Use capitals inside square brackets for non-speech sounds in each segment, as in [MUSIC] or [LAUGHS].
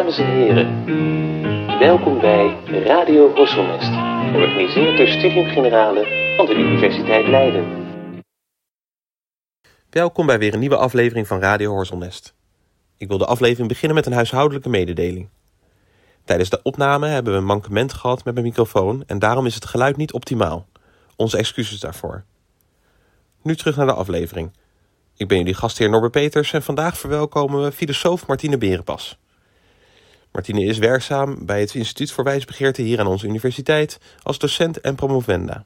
Dames en heren, welkom bij Radio Horselnest, georganiseerd door Studium Generale van de Universiteit Leiden. Welkom bij weer een nieuwe aflevering van Radio Horselnest. Ik wil de aflevering beginnen met een huishoudelijke mededeling. Tijdens de opname hebben we een mankement gehad met mijn microfoon en daarom is het geluid niet optimaal. Onze excuses daarvoor. Nu terug naar de aflevering. Ik ben jullie gastheer Norbert Peters en vandaag verwelkomen we filosoof Martine Berenpas. Martine is werkzaam bij het Instituut voor Wijsbegeerte hier aan onze universiteit als docent en promovenda.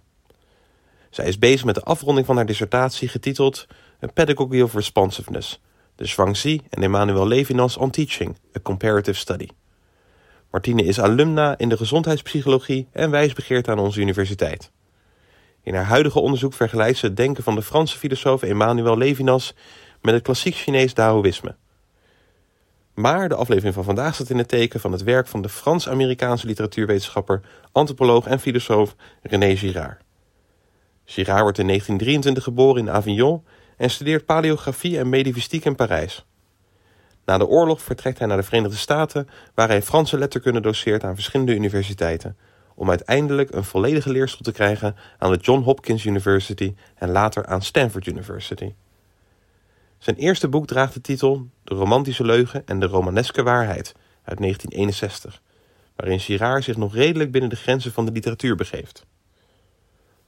Zij is bezig met de afronding van haar dissertatie getiteld A Pedagogy of Responsiveness, de Zhuangzi en Emmanuel Levinas on Teaching, a Comparative Study. Martine is alumna in de gezondheidspsychologie en wijsbegeerte aan onze universiteit. In haar huidige onderzoek vergelijkt ze het denken van de Franse filosoof Emmanuel Levinas met het klassiek Chinees Taoïsme. Maar de aflevering van vandaag staat in het teken van het werk van de Frans-Amerikaanse literatuurwetenschapper, antropoloog en filosoof René Girard. Girard wordt in 1923 geboren in Avignon en studeert paleografie en medivistiek in Parijs. Na de oorlog vertrekt hij naar de Verenigde Staten, waar hij Franse letterkunde doseert aan verschillende universiteiten, om uiteindelijk een volledige leerstoel te krijgen aan de John Hopkins University en later aan Stanford University. Zijn eerste boek draagt de titel De romantische leugen en de romaneske waarheid uit 1961, waarin Girard zich nog redelijk binnen de grenzen van de literatuur begeeft.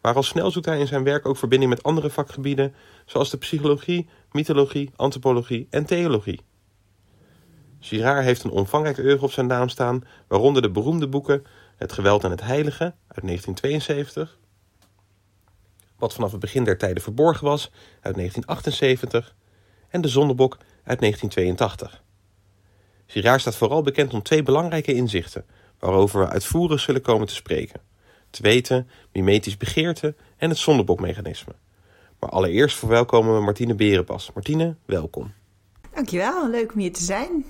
Maar al snel zoekt hij in zijn werk ook verbinding met andere vakgebieden, zoals de psychologie, mythologie, antropologie en theologie. Girard heeft een omvangrijk oeuvre op zijn naam staan, waaronder de beroemde boeken Het geweld en het heilige uit 1972, Wat vanaf het begin der tijden verborgen was uit 1978 en De Zondebok uit 1982. Girard staat vooral bekend om twee belangrijke inzichten, waarover we uitvoerig zullen komen te spreken. Te weten, mimetisch begeerte en het zondebokmechanisme. Maar allereerst verwelkomen we Martine Berenpas. Martine, welkom. Dankjewel, leuk om hier te zijn.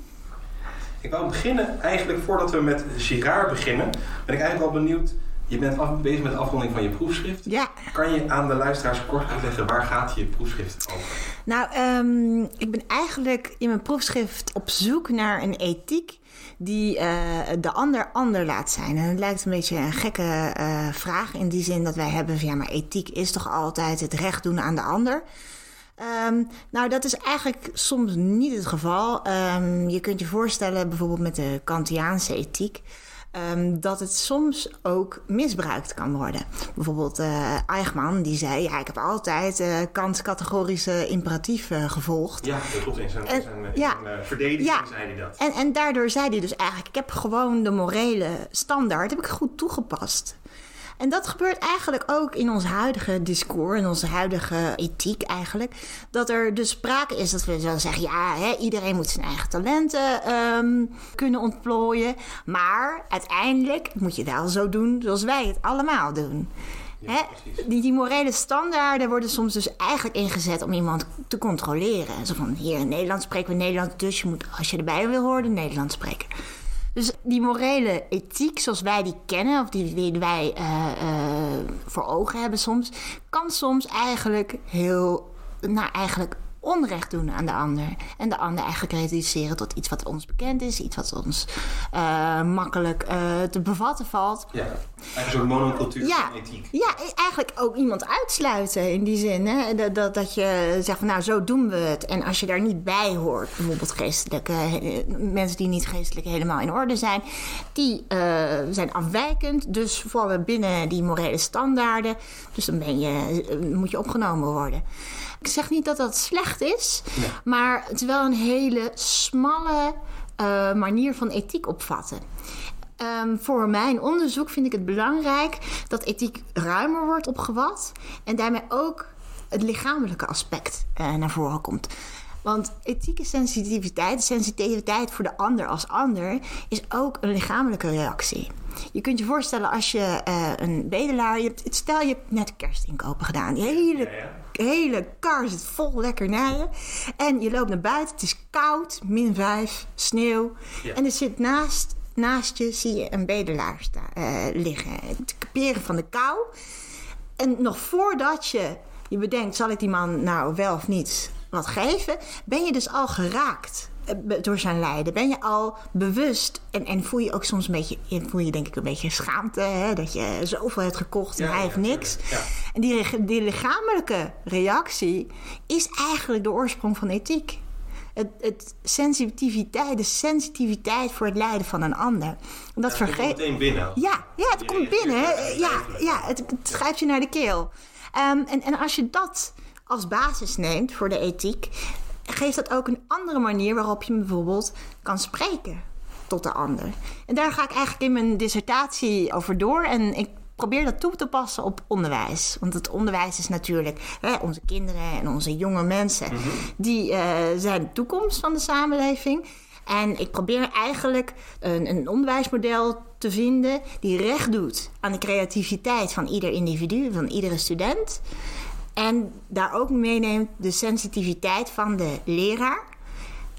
Ik wou beginnen, eigenlijk voordat we met Girard beginnen, ben ik eigenlijk al benieuwd. Je bent af, bezig met de afronding van je proefschrift. Ja. Kan je aan de luisteraars kort uitleggen waar gaat je proefschrift over? Nou, um, ik ben eigenlijk in mijn proefschrift op zoek naar een ethiek die uh, de ander ander laat zijn. En het lijkt een beetje een gekke uh, vraag in die zin dat wij hebben van ja, maar ethiek is toch altijd het recht doen aan de ander. Um, nou, dat is eigenlijk soms niet het geval. Um, je kunt je voorstellen, bijvoorbeeld met de Kantiaanse ethiek. Um, dat het soms ook misbruikt kan worden. Bijvoorbeeld uh, Eichmann, die zei... ja, ik heb altijd uh, kant-categorische imperatief uh, gevolgd. Ja, dat klopt. In zijn, en, zijn, in ja, zijn verdediging ja, zei hij dat. En, en daardoor zei hij dus eigenlijk... ik heb gewoon de morele standaard heb ik goed toegepast. En dat gebeurt eigenlijk ook in ons huidige discours, in onze huidige ethiek eigenlijk. Dat er dus sprake is dat we zo zeggen: ja, hè, iedereen moet zijn eigen talenten um, kunnen ontplooien. Maar uiteindelijk moet je wel zo doen zoals wij het allemaal doen. Ja, die, die, morele standaarden worden soms dus eigenlijk ingezet om iemand te controleren. Zo van, hier in Nederland spreken we Nederlands, dus je moet, als je erbij wil horen, Nederlands spreken. Dus die morele ethiek, zoals wij die kennen, of die, wij uh, uh, voor ogen hebben soms, kan soms eigenlijk heel, nou eigenlijk onrecht doen aan de ander. En de ander eigenlijk reduceren tot iets wat ons bekend is, iets wat ons uh, makkelijk uh, te bevatten valt. Ja, eigenlijk zo'n monocultuur ja, van ethiek. Ja, eigenlijk ook iemand uitsluiten in die zin. Hè? Dat, dat, dat je zegt van nou, zo doen we het. En als je daar niet bij hoort, bijvoorbeeld geestelijke mensen die niet geestelijk helemaal in orde zijn, die uh, zijn afwijkend, dus vallen binnen die morele standaarden. Dus dan ben je, moet je opgenomen worden. Ik zeg niet dat dat slecht is, maar het is wel een hele smalle uh, manier van ethiek opvatten. Um, voor mijn onderzoek vind ik het belangrijk dat ethiek ruimer wordt opgevat en daarmee ook het lichamelijke aspect uh, naar voren komt. Want ethieke sensitiviteit, sensitiviteit voor de ander als ander, is ook een lichamelijke reactie. Je kunt je voorstellen als je uh, een bedelaar, je hebt, stel je hebt net kerstinkopen gedaan. Die hele. Hele kar zit vol lekkernijen. En je loopt naar buiten, het is koud, min 5, sneeuw. Ja. En er zit naast, naast je, zie je een bedelaar staan, uh, liggen. Te kaperen van de kou. En nog voordat je je bedenkt, zal ik die man nou wel of niet wat geven, ben je dus al geraakt eh, door zijn lijden? Ben je al bewust en, en voel je ook soms een beetje, voel je denk ik een beetje schaamte, hè? dat je zoveel hebt gekocht en hij heeft niks. Ja. En die, die lichamelijke reactie is eigenlijk de oorsprong van ethiek. Het, het sensitiviteit, de sensitiviteit voor het lijden van een ander. En dat Het komt vergeet. meteen binnen. Ja, ja, het Je komt binnen. Ja, ja het, het schrijft je naar de keel. Ehm, en, en als je dat als basis neemt voor de ethiek, geeft dat ook een andere manier waarop je bijvoorbeeld kan spreken tot de ander. En daar ga ik eigenlijk in mijn dissertatie over door. En ik probeer dat toe te passen op onderwijs. Want het onderwijs is natuurlijk hè, onze kinderen en onze jonge mensen. Die eh, zijn de toekomst van de samenleving. En ik probeer eigenlijk een, een onderwijsmodel te vinden die recht doet aan de creativiteit van ieder individu, van iedere student. En daar ook meeneemt de sensitiviteit van de leraar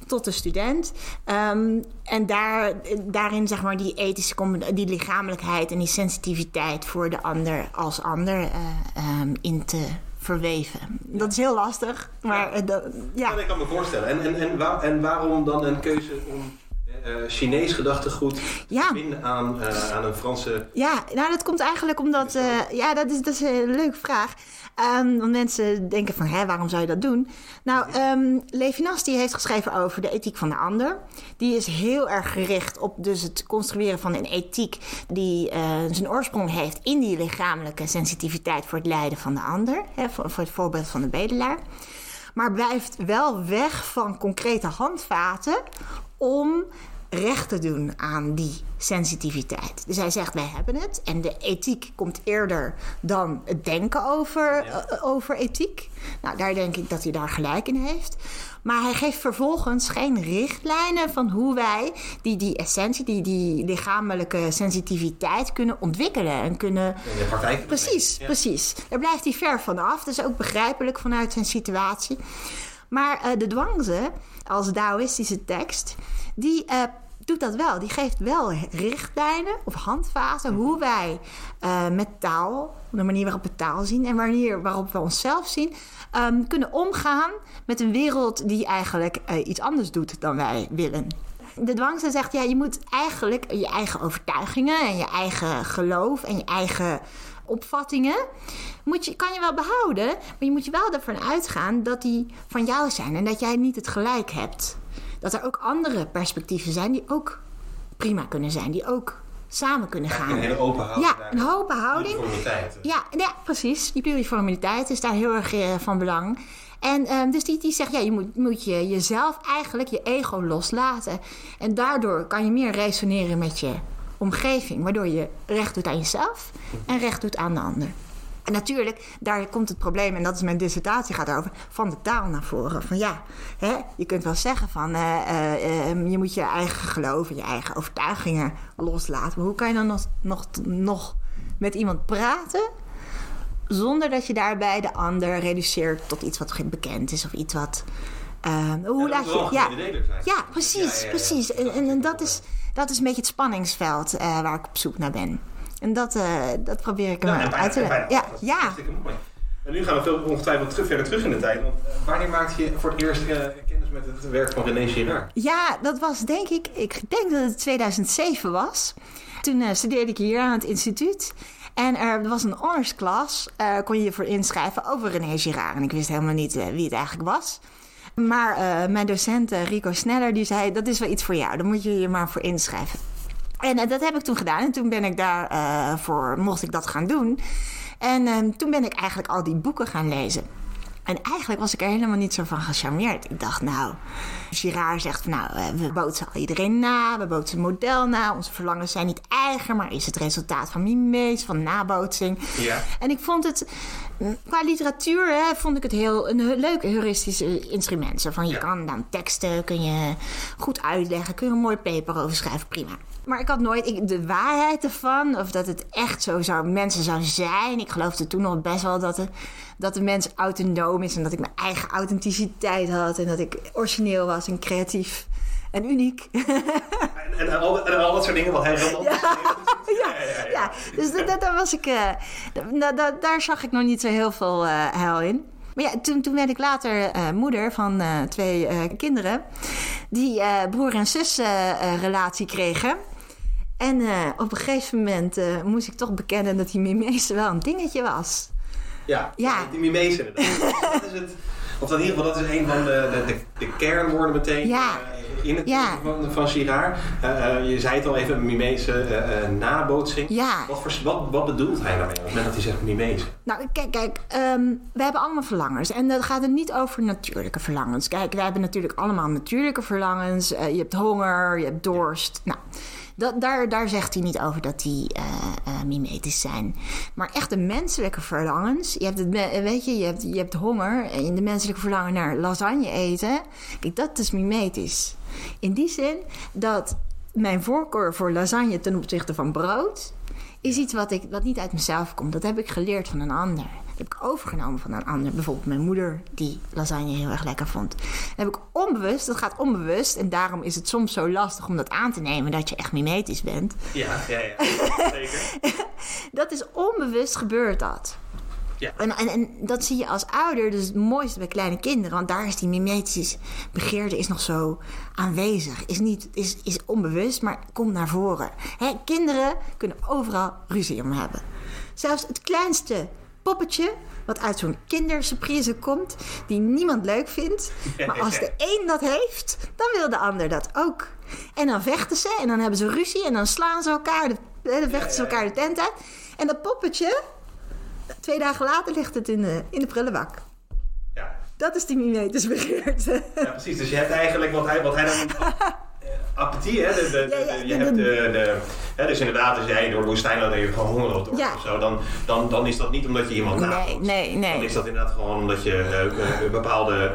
tot de student. Ehm, en daar, daarin zeg maar die ethische, die lichamelijkheid en die sensitiviteit voor de ander als ander eh, ehm, in te verweven. Dat is heel lastig, maar eh, dat- ja. Ja, kan me voorstellen. En, en, en, waar- en waarom dan een keuze om Chinees gedachtegoed Ja. aan, eh, aan een Franse... Ja, nou dat komt eigenlijk omdat... eh, ja, dat is, dat is een leuke vraag. Ehm, want mensen denken van, hè, waarom zou je dat doen? Nou, ehm Levinas die heeft geschreven over de ethiek van de ander. Die is heel erg gericht op dus het construeren van een ethiek... die eh, zijn oorsprong heeft in die lichamelijke sensitiviteit... voor het lijden van de ander. Hè, voor, voor het voorbeeld van de bedelaar. Maar blijft wel weg van concrete handvaten... om recht te doen aan die sensitiviteit. Dus hij zegt, wij hebben het. En de ethiek komt eerder dan het denken over, eh, over ethiek. Nou, daar denk ik dat hij daar gelijk in heeft. Maar hij geeft vervolgens geen richtlijnen van hoe wij die, die essentie, die, die lichamelijke sensitiviteit kunnen ontwikkelen en kunnen In de praktijk. Precies, Ja. precies. Daar blijft hij ver van af. Dat is ook begrijpelijk vanuit zijn situatie. Maar eh, de dwangze, als Taoïstische tekst, die eh, doet dat wel. Die geeft wel richtlijnen of handvaten hoe wij eh, met taal, de manier waarop we taal zien en manier waarop we onszelf zien, ehm, kunnen omgaan met een wereld die eigenlijk iets anders doet dan wij willen. De dwangste zegt, ja, je moet eigenlijk je eigen overtuigingen en je eigen geloof en je eigen opvattingen, moet je, kan je wel behouden, maar je moet je wel ervan uitgaan dat die van jou zijn en dat jij niet het gelijk hebt. Dat er ook andere perspectieven zijn die ook prima kunnen zijn, die ook samen kunnen gaan. Een hele open houding. Ja, een open houding. Ja, ja, precies. Die pluriformiteit is daar heel erg eh, van belang. En ehm, dus die, die zegt, ja, je moet, moet je jezelf eigenlijk, je ego loslaten. En daardoor kan je meer resoneren met je omgeving. Waardoor je recht doet aan jezelf en recht doet aan de ander. En natuurlijk, daar komt het probleem, en dat is mijn dissertatie gaat over, van de taal naar voren. Van ja, hè, je kunt wel zeggen van eh, eh, eh, je moet je eigen geloof en je eigen overtuigingen loslaten. Maar hoe kan je dan nog, nog, nog met iemand praten zonder dat je daarbij de ander reduceert tot iets wat bekend is of iets wat. hoe laat je. Ja, ja, precies, Ja, ja, ja. precies. En, en, en dat, is, dat is een beetje het spanningsveld eh, waar ik op zoek naar ben. En dat, eh, dat probeer ik hem Ja, en uit te leggen. Ja, ja. Mooi. En nu gaan we veel ongetwijfeld terug, verder terug in de tijd. Want eh, wanneer maakte je voor het eerst kennis met het werk van René Girard? Ja, dat was denk ik, ik denk dat het 2007 was. Toen studeerde ik hier aan het instituut. En er was een honorsklas, eh kon je je voor inschrijven over René Girard. En ik wist helemaal niet wie het eigenlijk was. Maar eh, mijn docent eh, Rico Sneller, die zei, dat is wel iets voor jou. Daar moet je je maar voor inschrijven. En eh, dat heb ik toen gedaan. En toen ben ik daarvoor, voor mocht ik dat gaan doen. En eh, toen ben ik eigenlijk al die boeken gaan lezen. En eigenlijk was ik er helemaal niet zo van gecharmeerd. Ik dacht, nou, Girard zegt van, nou, eh, we bootsen al iedereen na, we bootsen een model na. Onze verlangens zijn niet eigen, maar is het resultaat van mimees, van nabootsing. Ja. En ik vond het, mm, qua literatuur, hè, vond ik het heel een leuk heuristisch instrument. Zo van, je Ja. kan dan teksten, kun je goed uitleggen, kun je een mooi paper over schrijven, prima. Maar ik had nooit ik, de waarheid ervan, of dat het echt zo zou, mensen zou zijn. Ik geloofde toen nog best wel dat de, dat de mens autonoom is en dat ik mijn eigen authenticiteit had en dat ik origineel was en creatief en uniek. En, en, al, en al dat soort dingen wat hij dan ja, ja, ja. Dus da- da- daar was ik, eh, da- da- daar zag ik nog niet zo heel veel heil in. Maar ja, toen, toen werd ik later eh, moeder van twee kinderen. die broer en zus eh, eh, relatie kregen. En op een gegeven moment moest ik toch bekennen dat die mimese wel een dingetje was. Ja, Ja. die inderdaad. [LAUGHS] dat is het, of in ieder geval, dat is een van de, de, de, de kernwoorden meteen Ja. eh, in het Ja. van, van Girard. Eh, eh, je zei het al even, mimese nabootsing. Ja. Wat, voor, wat, wat bedoelt hij daarmee op het moment dat hij zegt mimese? Nou, kijk, kijk ehm, we hebben allemaal verlangens. En dat gaat het niet over natuurlijke verlangens. Kijk, we hebben natuurlijk allemaal natuurlijke verlangens. Je hebt honger, je hebt dorst. Nou, dat, daar, daar zegt hij niet over dat die eh, eh, mimetisch zijn. Maar echt de menselijke verlangens. Je hebt het, weet je, je hebt, je hebt honger. En de menselijke verlangen naar lasagne eten. Kijk, dat is mimetisch. In die zin dat mijn voorkeur voor lasagne ten opzichte van brood is iets wat, ik, wat niet uit mezelf komt. Dat heb ik geleerd van een ander. Heb ik overgenomen van een ander. Bijvoorbeeld mijn moeder, die lasagne heel erg lekker vond. Dat heb ik onbewust, dat gaat onbewust. En daarom is het soms zo lastig om dat aan te nemen dat je echt mimetisch bent. Ja, ja, ja. [LAUGHS] Zeker. Dat is onbewust gebeurd dat. Ja. En, en, en dat zie je als ouder, dus het mooiste bij kleine kinderen. Want daar is die mimetische begeerte is nog zo aanwezig. Is, niet, is, is onbewust, maar komt naar voren. Hè, kinderen kunnen overal ruzie om hebben. Zelfs het kleinste poppetje, wat uit zo'n kindersurprise komt, die niemand leuk vindt. Maar als de een dat heeft, dan wil de ander dat ook. En dan vechten ze en dan hebben ze ruzie en dan slaan ze elkaar, de, dan vechten ze elkaar de tent uit. En dat poppetje, Twee dagen later ligt het in de, in de prullenbak. Ja. Dat is die mimetische begeerte. ja, precies. Dus je hebt eigenlijk wat hij, wat hij dan... [LAUGHS] eh, Apathie, hè? De, de, de- Ja, ja, je hebt de- hè, dus inderdaad, als jij door de woestijn loopt en je gewoon honger loopt Ja. of zo, dan, dan, dan is dat niet omdat je iemand Nee, nabootst. nee, Dan nee. is dat inderdaad gewoon omdat je eh, eh, een bepaalde,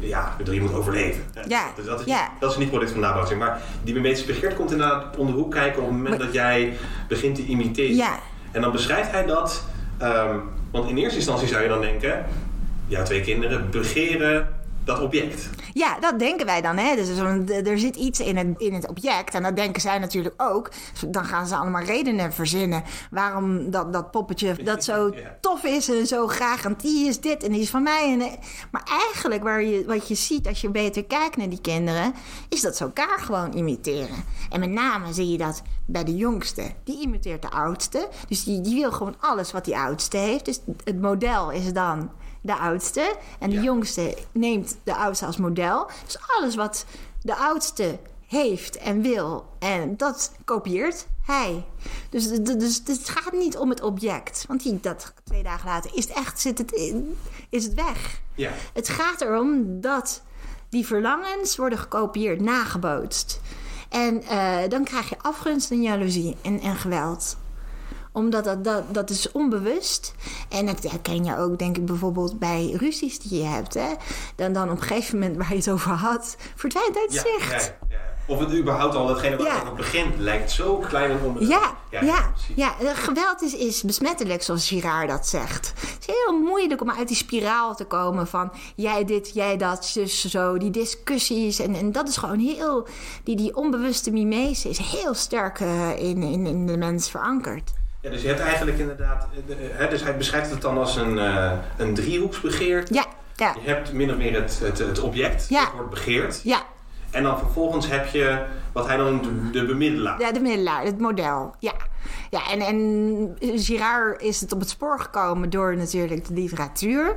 eh, ja, je moet overleven. Ja, Dus dat is, ja. dat is niet product van nabootsing. Maar die mimetische begeerte komt inderdaad om de hoek kijken op het moment Maar- dat jij begint te imiteren. Ja. En dan beschrijft hij dat, ehm, want in eerste instantie zou je dan denken, ja, twee kinderen begeren dat object. Ja, dat denken wij dan. Hè? Dus er zit iets in het, in het object. En dat denken zij natuurlijk ook. Dan gaan ze allemaal redenen verzinnen. Waarom dat, dat poppetje [LAUGHS] dat zo Ja. tof is. En zo graag. En die is dit en die is van mij. En, eh, maar eigenlijk waar je, wat je ziet als je beter kijkt naar die kinderen. Is dat ze elkaar gewoon imiteren. En met name zie je dat bij de jongste. Die imiteert de oudste. Dus die, die wil gewoon alles wat die oudste heeft. Dus het model is dan de oudste. En de Ja. jongste neemt de oudste als model. Dus alles wat de oudste heeft en wil, en dat kopieert hij. Dus, dus het gaat niet om het object. Want die, dat twee dagen later is het echt, zit het in, is het weg. Ja. Het gaat erom dat die verlangens worden gekopieerd, nagebootst. En eh, dan krijg je afgunst en jaloezie en, en geweld omdat dat, dat, dat is onbewust. En dat herken je ook, denk ik, bijvoorbeeld bij ruzies die je hebt. Hè? Dan, dan op een gegeven moment waar je het over had, verdwijnt uit Ja, zicht. ja, ja. Of het überhaupt al, datgene wat aan het begin lijkt zo klein en onbeduidend. Ja, ja, ja, geweld is, is besmettelijk, zoals Girard dat zegt. Het is heel moeilijk om uit die spiraal te komen van jij dit, jij dat, zus, zo, die discussies. En, en dat is gewoon heel, die, die onbewuste mimese is heel sterk eh, in, in, in de mens verankerd. Ja, dus je hebt eigenlijk inderdaad, eh, de- hè, dus hij beschrijft het dan als een, eh een driehoeksbegeerte. Ja, ja, Je hebt min of meer het, het, het object, Ja. dat wordt begeerd. ja. En dan vervolgens heb je wat hij dan noemt de, de bemiddelaar. Ja, de middelaar, het model. Ja, ja en, en Girard is het op het spoor gekomen door natuurlijk de literatuur.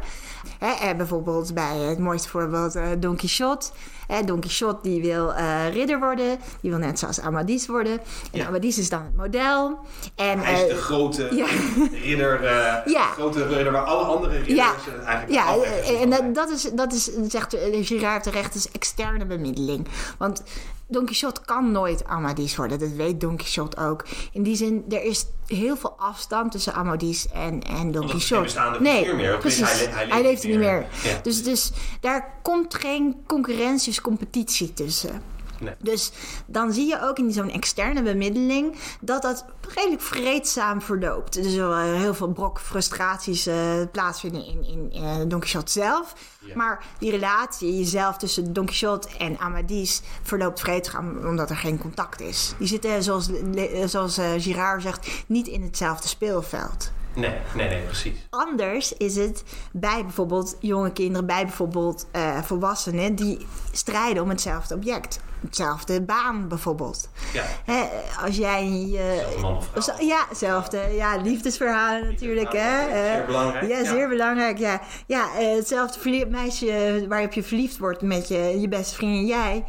Hè, eh, bijvoorbeeld bij het mooiste voorbeeld eh, Don Quixote. Hè, Don Quixote die wil eh, ridder worden. Die wil net zoals Amadis worden. En Ja. Amadis is dan het model. En, Hij is eh, de grote ja. [LAUGHS] ridder, eh, Ja. grote ridder waar alle andere ridders Ja, eigenlijk ja en dat, is, dat is, zegt Girard terecht, is externe bemiddeling. Want Don Quixote kan nooit Amadis worden, dat weet Don Quixote ook. In die zin, er is heel veel afstand tussen Amadis en, en Don Quixote. nee, meer, precies. hij le- Hij, hij leeft leeft er niet niet meer. meer. Ja. Dus, dus daar komt geen concurrentie, dus competitie tussen. Nee. Dus dan zie je ook in zo'n externe bemiddeling dat dat redelijk vreedzaam verloopt. Dus er wel heel veel brok frustraties eh, plaatsvinden in, in eh, Don Quixote zelf. Ja. Maar die relatie jezelf tussen Don Quixote en Amadis verloopt vreedzaam omdat er geen contact is. Die zitten, zoals, zoals eh, Girard zegt, niet in hetzelfde speelveld. Nee, nee, nee, precies. Anders is het bij bijvoorbeeld jonge kinderen, bij bijvoorbeeld eh, volwassenen die strijden om hetzelfde object. Hetzelfde baan bijvoorbeeld. Ja. Hè, als jij. Hetzelfde man of vrouw. zo- ja, hetzelfde. Ja, liefdesverhalen natuurlijk. Hè? Zeer Eh, belangrijk, Ja, ja. zeer belangrijk. Ja, ja eh, hetzelfde meisje waarop je verliefd wordt met je, je beste vriend en jij.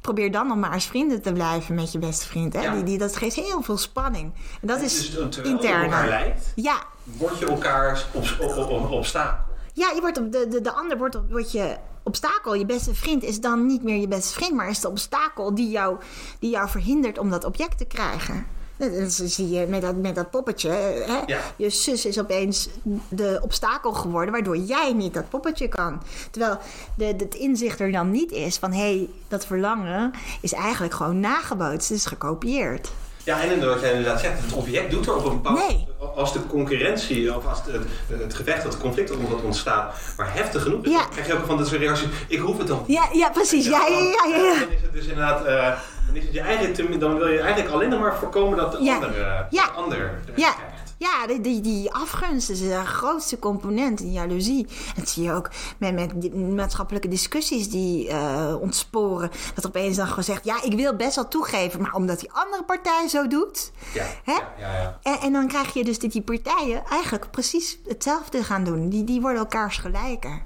Probeer dan nog maar eens vrienden te blijven met je beste vriend. Hè? Ja. Die, die, dat geeft heel veel spanning. En dat is Dus je intern. lijkt, Ja, word je elkaar op, op, op, op, obstakel. Ja, je wordt op de, de, de ander wordt, op, wordt je obstakel. Je beste vriend is dan niet meer je beste vriend, maar is de obstakel die jou, die jou verhindert om dat object te krijgen. Dat zie je met dat, met dat poppetje. Hè? Ja. Je zus is opeens de obstakel geworden, waardoor jij niet dat poppetje kan. Terwijl de, de- het inzicht er dan niet is van hé, hey, dat verlangen is eigenlijk gewoon nagebootst, het is gekopieerd. Ja, en inderdaad, wat jij inderdaad zegt, het object doet er op een bepaald... Nee. Als de concurrentie, of als het, het, het gevecht, het conflict dat ontstaat, maar heftig genoeg is, Ja. dan krijg je ook van dat soort reacties, ik hoef het dan. Ja, ja precies. Ja, ja, ja, ja. Dan is het dus inderdaad, eh, dan, is het je eigenlijk dan wil je eigenlijk alleen nog maar voorkomen dat de ander, eh, Ja. de ander Ja. Ja die, die, die afgunst is de grootste component in jaloezie. Dat zie je ook met, met maatschappelijke discussies die eh, ontsporen. Dat er opeens dan gezegd, ja, ik wil best wel toegeven, maar omdat die andere partij zo doet. Ja, Hè? ja, ja. En, en dan krijg je dus dat die partijen eigenlijk precies hetzelfde gaan doen. Die, die worden elkaars gelijker.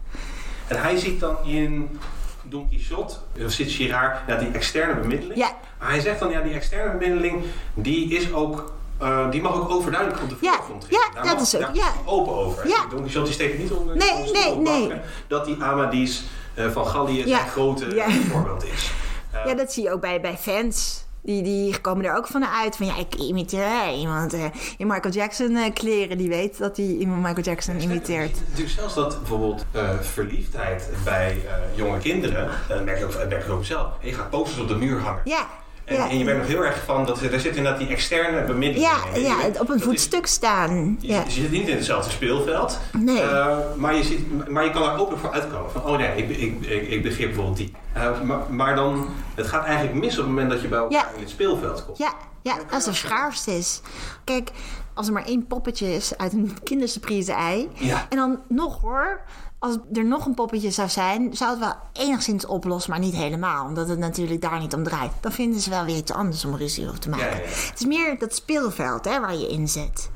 En hij ziet dan in Don Quixote, eh, zit Girard, ja, die externe bemiddeling. Ja. Maar hij zegt dan, ja, die externe bemiddeling, die is ook... eh, die mag ook overduidelijk op de Ja, voorgrond ja, Daar dat mag- is ook, ja. open over. Ja. Don Quixote die steekt niet onder Nee, onder stoel nee, nee. banken Dat die Amadis eh, van Gallië Ja. zijn grote Ja. [LAUGHS] voorbeeld is. Eh, Ja, dat zie je ook bij, bij fans. Die, die komen er ook van uit van ja, ik imiteer iemand eh, in Michael Jackson eh, kleren. Die weet dat hij iemand Michael Jackson imiteert. Natuurlijk zelfs dat bijvoorbeeld eh, verliefdheid bij eh, jonge kinderen, eh, dat merk je ook, dat merk je ook zelf. Je gaat posters op de muur hangen. Ja, En, ja. en je bent nog heel erg van, dat, er zit inderdaad die externe bemiddeling Ja, in. ja, bent- op een is- voetstuk staan. Je, Ja. je zit niet in hetzelfde speelveld. Nee. Eh, maar, je ziet, maar je kan er open voor uitkomen. Van, oh nee, ik, ik, ik, ik begeer bijvoorbeeld die. Eh, maar, maar dan, het gaat eigenlijk mis op het moment dat je bij elkaar Ja. in het speelveld komt. Ja, ja, als er schaarste is. Kijk, als er maar één poppetje is uit een kindersurprise ei. Ja. En dan nog hoor, als er nog een poppetje zou zijn, zou het wel enigszins oplossen, maar niet helemaal. Omdat het natuurlijk daar niet om draait. Dan vinden ze wel weer iets anders om ruzie over te maken. Ja, ja, ja. Het is meer dat speelveld hè, waar je in zit.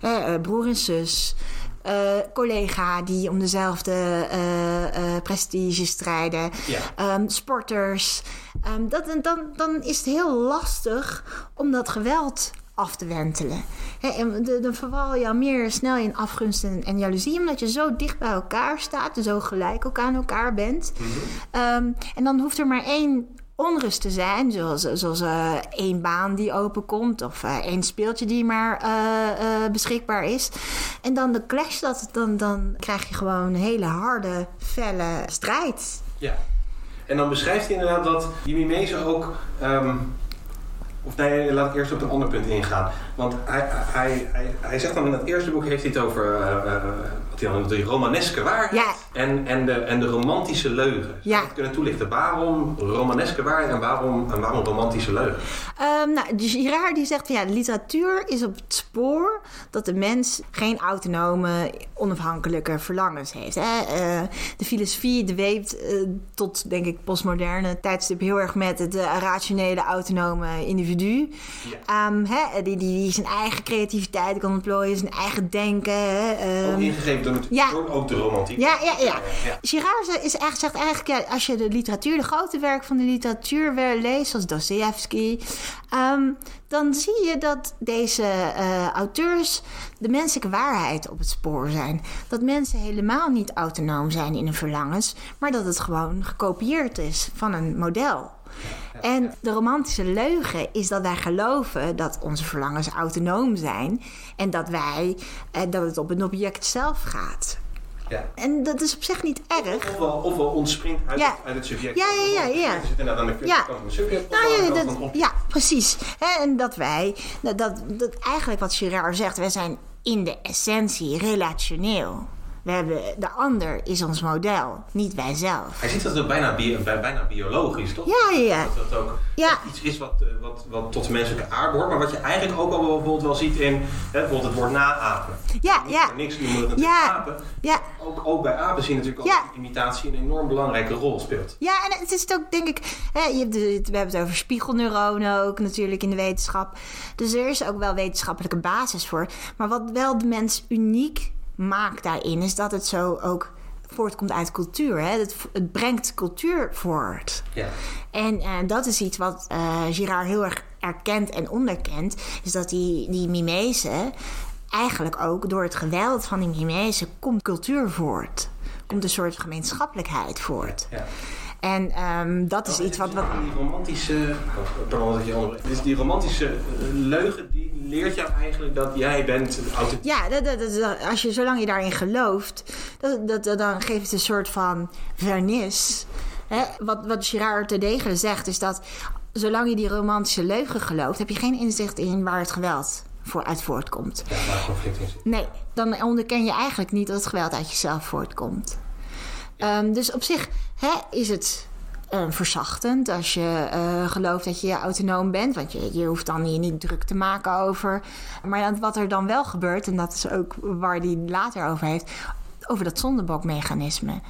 Eh, broer en zus. eh, collega die om dezelfde eh, eh, prestige strijden. Ja. Ehm, sporters. Ehm, dat, dan, dan is het heel lastig om dat geweld af te wentelen. Hè, en de- dan verval je al meer snel in afgunst en, en jaloezie... omdat je zo dicht bij elkaar staat... zo gelijk ook aan elkaar bent. Ehm, en dan hoeft er maar één onrust te zijn... zoals, zoals eh, één baan die openkomt... of eh, één speeltje die maar eh, beschikbaar is. En dan de clash, dat, dan, dan krijg je gewoon een hele harde, felle strijd... Ja. En dan beschrijft hij inderdaad dat die mimese ook... ehm, of nee, laat ik eerst op een ander punt ingaan. Want hij, hij, hij, hij zegt dan in het eerste boek heeft hij het over eh, eh, wat hij dan de romaneske waarheid Ja. en, en, de, en de romantische leugen. Ja. dat kunnen toelichten? Waarom romaneske waarheid en waarom, en waarom romantische leugen? Ehm nou, de Girard die zegt van ja, de literatuur is op het spoor dat de mens geen autonome, onafhankelijke verlangens heeft. Hè? Eh, de filosofie dweept eh, tot, denk ik, postmoderne tijdstip heel erg met het eh, rationele, autonome individu. Ehm, hè? Die, die, die zijn eigen creativiteit kan ontplooien, zijn eigen denken. Hè? Ook Ehm, ingegeven door, ja. door ook de romantiek. ja, ja, ja. ja. Girard is echt, zegt eigenlijk, ja, als je de literatuur, de grote werk van de literatuur weer leest, zoals Dostoevsky, ehm, dan zie je dat deze eh, auteurs de menselijke waarheid op het spoor zijn. Dat mensen helemaal niet autonoom zijn in hun verlangens, maar dat het gewoon gekopieerd is van een model. En de romantische leugen is dat wij geloven dat onze verlangens autonoom zijn en dat wij eh, dat het op een object zelf gaat. Ja. En dat is op zich niet erg. Ofwel, ofwel ontspringt uit, Ja. het, uit het subject. Ja, ja, ja, ja. Zit inderdaad aan de Ja. kant van het subject. Nou ja, dat, ja precies. En dat wij, dat, dat, dat eigenlijk wat Girard zegt, wij zijn in de essentie relationeel. We hebben, de ander is ons model, niet wij zelf. Hij ziet dat ook bijna, bi- bij- bijna biologisch, toch? Ja, ja, ja. Dat dat ook Ja. iets is wat, eh, wat, wat tot de menselijke aard behoort, maar wat je eigenlijk ook al bijvoorbeeld wel ziet in hè, bijvoorbeeld het woord naapen. Ja, Niet ja. Niks, moet het natuurlijk Ja. apen. Ja, Ook, ook bij apen zie je natuurlijk Ja. ook dat imitatie een enorm belangrijke rol speelt. Ja, en het is ook, denk ik, hè, je hebt we hebben het over spiegelneuronen ook natuurlijk in de wetenschap. Dus er is ook wel wetenschappelijke basis voor. Maar wat wel de mens uniek maakt daarin, is dat het zo ook voortkomt uit cultuur. Hè? Het, het brengt cultuur voort. Ja. En eh, dat is iets wat eh Girard heel erg erkent en onderkent. Is dat die, die mimese eigenlijk ook door het geweld van die mimese komt cultuur voort. Komt een soort gemeenschappelijkheid voort. ja. En ehm, dat is iets wat... wat Die romantische... oh, Pardon dat. Dus die romantische eh, leugen, die leert jou eigenlijk dat jij bent authentiek. ja, dat, dat, dat- als je, zolang je daarin gelooft, dat, dat, dan geeft het een soort van vernis. Hè? Wat, wat Girard terdege zegt, is dat zolang je die romantische leugen gelooft, heb je geen inzicht in waar het geweld voor uit voortkomt. Ja, waar conflict zit. Nee, dan onderken je eigenlijk niet dat het geweld uit jezelf voortkomt. Ehm, dus op zich hè, is het verzachtend als je eh, gelooft dat je autonoom bent. Want je, je hoeft dan je niet druk te maken over. Maar wat er dan wel gebeurt, en dat is ook waar hij later over heeft, over dat zondebokmechanisme.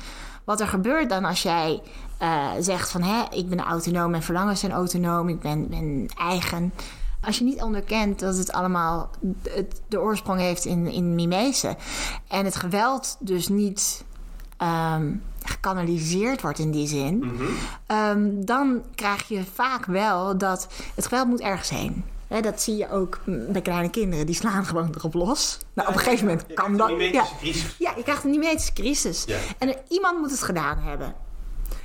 Wat er gebeurt dan als jij eh, zegt van hè, ik ben autonoom, mijn verlangens zijn autonoom, ik ben, eigen. Als je niet onderkent dat het allemaal de oorsprong heeft in, in mimese. En het geweld dus niet ehm, gekanaliseerd wordt in die zin. ehm, dan krijg je vaak wel dat het geweld moet ergens heen. Dat zie je ook bij kleine kinderen. Die slaan gewoon erop los. Nou, op een gegeven moment kan dat. crisis. Ja, je krijgt een mimetische crisis. Ja. En iemand moet het gedaan hebben.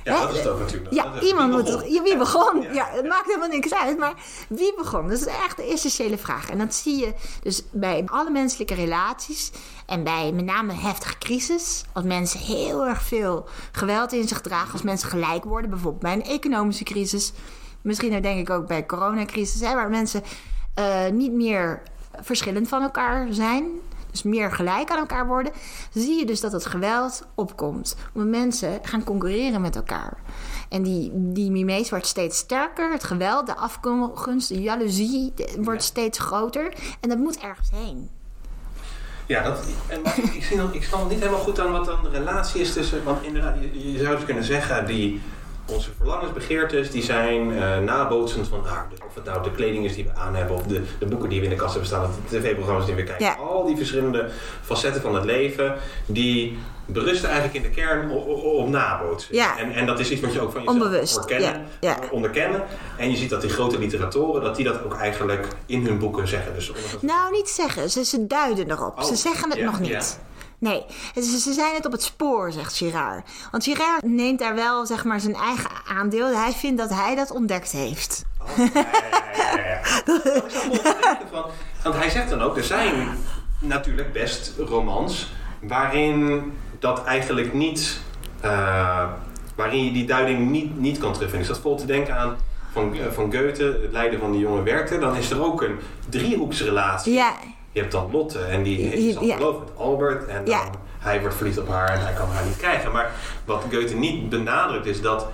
Ja, Hè? dat is het ook natuurlijk. Ja, iemand moet. Ja, wie begon? Ja. Ja, het maakt helemaal niks uit. Maar wie begon? Dat is echt de essentiële vraag. En dat zie je dus bij alle menselijke relaties. En bij met name heftige crisis. Als mensen heel erg veel geweld in zich dragen. Als mensen gelijk worden. Bijvoorbeeld bij een economische crisis. Misschien denk ik ook bij coronacrisis. Hè, waar mensen eh, niet meer verschillend van elkaar zijn. Dus meer gelijk aan elkaar worden. Zie je dus dat het geweld opkomt. Omdat mensen gaan concurreren met elkaar. En die, die mimees wordt steeds sterker. Het geweld, de afgunst, de jaloezie de- wordt steeds groter. En dat moet ergens heen. Ja, dat, en, maar ik, zie nog, ik snap niet helemaal goed aan wat dan de relatie is tussen... Want inderdaad, je, je zou dus kunnen zeggen, die, onze verlangensbegeertes... die zijn eh, nabootsend van. Of het nou de kleding is die we aan hebben... of de, de boeken die we in de kast hebben staan... of de tv-programma's die we kijken. Ja. Al die verschillende facetten van het leven... die berusten eigenlijk in de kern op, op, op nabootsen. Ja. En, en dat is iets wat je ook van jezelf Onbewust, herkennen, ja, ja. onderkennen. En je ziet dat die grote literatoren... dat die dat ook eigenlijk in hun boeken zeggen. Dus onder- Nou, niet zeggen. Ze, ze duiden erop. Oh, ze zeggen het nog niet. Nee, ze, zijn het op het spoor, zegt Girard. Want Girard neemt daar wel zeg maar, zijn eigen aandeel. Hij vindt dat hij dat ontdekt heeft. Oh, ja, ja, ja. Dat is van- Want hij zegt dan ook, er zijn natuurlijk best romans waarin dat eigenlijk niet, eh, waarin je die duiding niet, niet kan terugvinden. Ik zat vol te denken aan van, eh, van Goethe, het lijden van die jonge Werther. Dan is er ook een driehoeksrelatie. Ja, Je hebt dan Lotte en die is Ja. verloofd met Albert. En dan hij wordt verliefd op haar en hij kan haar niet krijgen. Maar wat Goethe niet benadrukt is dat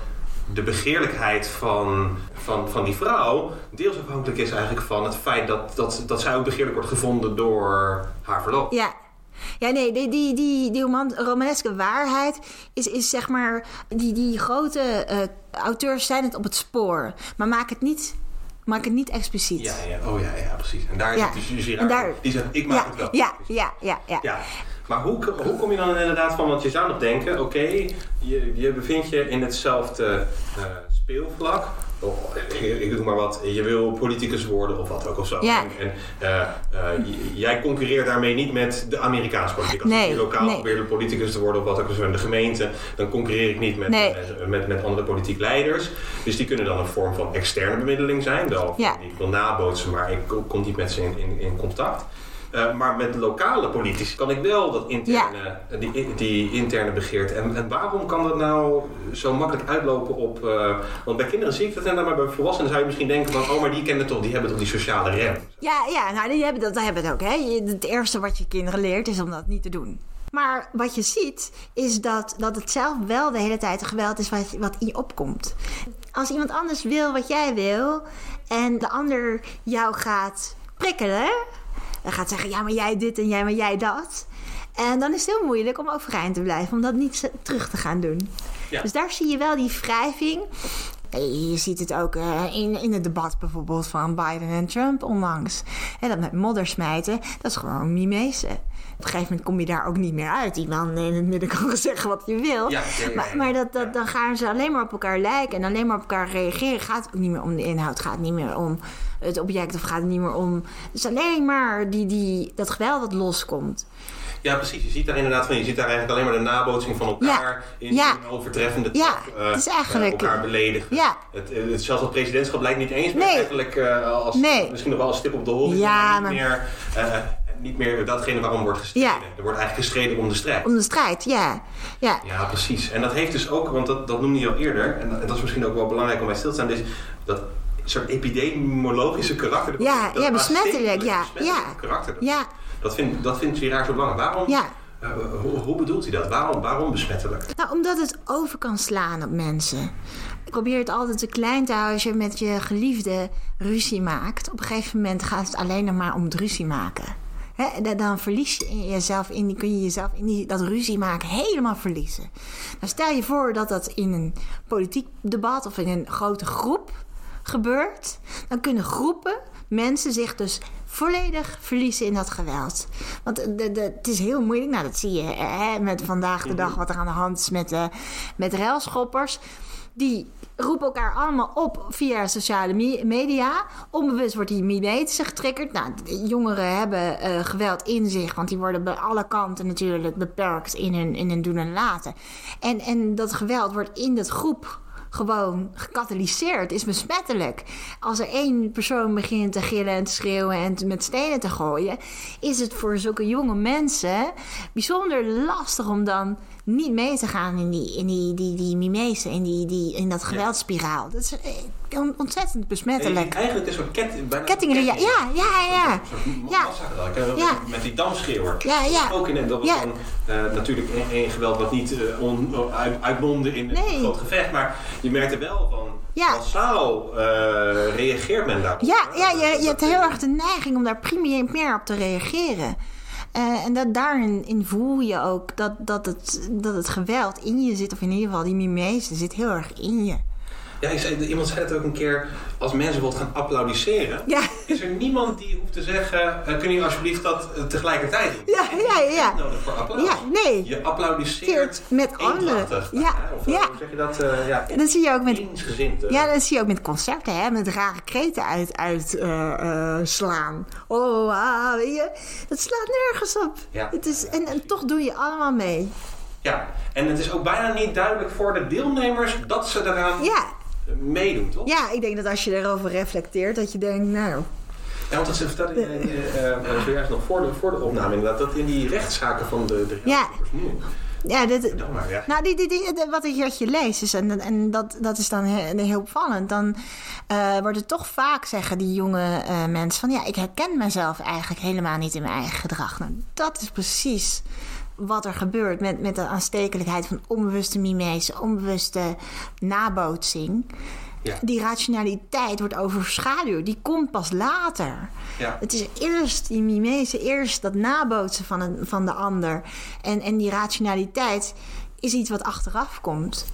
de begeerlijkheid van, van, van die vrouw deels afhankelijk is eigenlijk van het feit dat, dat, dat zij ook begeerlijk wordt gevonden door haar verloofde. ja. Ja, nee, die, die, die, die roman- romaneske waarheid is, is zeg maar... Die, die grote eh, auteurs zijn het op het spoor. Maar maak het niet, maak het niet expliciet. Ja, ja, oh ja, ja, precies. En daar Ja. zit dus En daar- die zegt, ik maak het wel. ja, ja, ja, ja. Ja, maar hoe, hoe kom je dan inderdaad van, want je zou nog denken, oké, je, je bevindt je in hetzelfde eh, speelvlak. Of, [LAUGHS] ik, ik doe maar wat, je wil politicus worden of wat ook of zo. Ja. En, eh, eh, jij concurreert daarmee niet met de Amerikaanse politiek. Als Nee, ik lokaal nee. probeer de politicus te worden of wat ook of zo in de gemeente, dan concurreer ik niet met, Nee. met, met, met andere politiek leiders. Dus die kunnen dan een vorm van externe bemiddeling zijn. Wel, Ja. ik wil nabootsen, maar ik kom- kom niet met ze in, in, in contact. Eh, maar met lokale politici kan ik wel dat interne, die, die interne begeerte. En, en waarom kan dat nou zo makkelijk uitlopen op. eh, want bij kinderen zie ik dat en maar bij volwassenen zou je misschien denken van oh, maar die kennen toch, die hebben toch die sociale rem. Ja, ja nou, die hebben dat, die hebben het ook. Hè? Het eerste wat je kinderen leert is om dat niet te doen. Maar wat je ziet, is dat, dat het zelf wel de hele tijd geweld is wat, wat in je opkomt. Als iemand anders wil wat jij wil en de ander jou gaat prikkelen, dan gaat zeggen: ja, maar jij dit en jij, maar jij dat. En dan is het heel moeilijk om overeind te blijven, om dat niet terug te gaan doen. Ja. Dus daar zie je wel die wrijving. Je ziet het ook uh, in, in het debat bijvoorbeeld van Biden en Trump onlangs. En dat met modder smijten, dat is gewoon mimese. Op een gegeven moment kom je daar ook niet meer uit. Die man in het midden kan zeggen wat je wil. Ja, ja, ja, maar maar dat, dat, dan gaan ze alleen maar op elkaar lijken en alleen maar op elkaar reageren. Gaat het ook niet meer om de inhoud, gaat het niet meer om het object of gaat het niet meer om. Het is alleen maar die, die, dat geweld dat loskomt. Ja, precies. Je ziet daar inderdaad van, je ziet daar eigenlijk alleen maar de nabootsing van elkaar in, Ja. in overtreffende Ja, eh, het is eigenlijk- eh, elkaar beledigen. Ja. Het, eh, het, zelfs het presidentschap lijkt niet eens meer Nee. eigenlijk eh, als Nee. misschien nog wel als stip op de horizon, Ja, maar maar- meer, eh, niet meer datgene waarom wordt gestreden. Ja. Er wordt eigenlijk gestreden om de strijd. Om de strijd, ja. ja. Ja, precies. En dat heeft dus ook, want dat, dat noemde je al eerder, en dat, en dat is misschien ook wel belangrijk om bij stil te staan, dus dat soort epidemiologische karakter. dat- Ja, dat ja, besmettelijk, ja, ja. karakter. Dat, Ja. dat, vindt, dat vindt Girard zo belangrijk. Waarom, Ja. eh, hoe, hoe bedoelt hij dat? Waarom, waarom besmettelijk? Nou, omdat het over kan slaan op mensen. Ik probeer het altijd te klein te houden als je met je geliefde ruzie maakt. Op een gegeven moment gaat het alleen nog maar om het ruzie maken. Hè, dan verlies je in jezelf in, die kun je jezelf in die, dat ruzie maken helemaal verliezen. Nou, stel je voor dat dat in een politiek debat of in een grote groep gebeurt. Dan kunnen groepen mensen zich dus volledig verliezen in dat geweld. Want de, de, het is heel moeilijk. Nou, dat zie je hè, met vandaag de dag wat er aan de hand is met, uh, met railschoppers. Die roepen elkaar allemaal op via sociale me- media. Onbewust wordt die mimetische getriggerd. Nou, jongeren hebben uh, geweld in zich, want die worden bij alle kanten natuurlijk beperkt in hun, in hun doen en laten. En, en dat geweld wordt in dat groep gewoon gecatalyseerd, is besmettelijk. Als er één persoon begint te gillen en te schreeuwen en met stenen te gooien, is het voor zulke jonge mensen bijzonder lastig om dan niet mee te gaan in die, in die, die, die mimese, in, die, die, in dat geweldspiraal. Dat is eh, ontzettend besmettelijk. Eigenlijk is een ket, bijna kettingreactie. Ja, ja, ja. ja. ja. Met die damschreeuwer. Ja, ja. Ook in, dat was dan uh, natuurlijk een, geweld wat niet on, uit, uitmondde in een groot gevecht. Maar je merkte wel van ja. massaal reageert men daarop. Ja, ja je, je hebt heel erg de neiging om daar primair op te reageren. Uh, en dat daarin in voel je ook dat, dat, het, dat het geweld in je zit, of in ieder geval die mimese zit heel erg in je. Ja, zei, iemand zei het ook een keer, als mensen wat gaan applaudisseren, ja. is er niemand die hoeft te zeggen, uh, kun je alsjeblieft dat uh, tegelijkertijd doen? Ja, ja, ja. nodig voor applaus. Ja, nee. Je applaudisseert met anderen. Ja, of, ja. Hoe zeg je dat? Uh, ja, dat zie je ook met. Ja, dat zie je ook met concerten, hè, met rare kreten uit, uit slaan. Oh, ah, weet je, dat slaat nergens op. Ja. Het is, en, en toch doe je allemaal mee. Ja, en het is ook bijna niet duidelijk voor de deelnemers dat ze eraan ja. Meedoen, toch? Ja, ik denk dat als je erover reflecteert, dat je denkt, nou... Ja, want dat vertelde je uh, uh, zojuist nog voor de, voor de opname inderdaad, dat in die rechtszaken van de, de ja. nu... Ja, dit, maar, ja. nou, die, die, die, wat ik wat je leest, is, en, en dat, dat is dan heel, heel opvallend. Dan uh, wordt het toch vaak, zeggen die jonge uh, mensen, van ja, ik herken mezelf eigenlijk helemaal niet in mijn eigen gedrag. Nou, dat is precies wat er gebeurt met, met de aanstekelijkheid van onbewuste mimese, onbewuste nabootsing. Ja. Die rationaliteit wordt overschaduwd. Die komt pas later. Ja. Het is eerst die mimese, eerst dat nabootsen van, een, van de ander. En, en die rationaliteit is iets wat achteraf komt.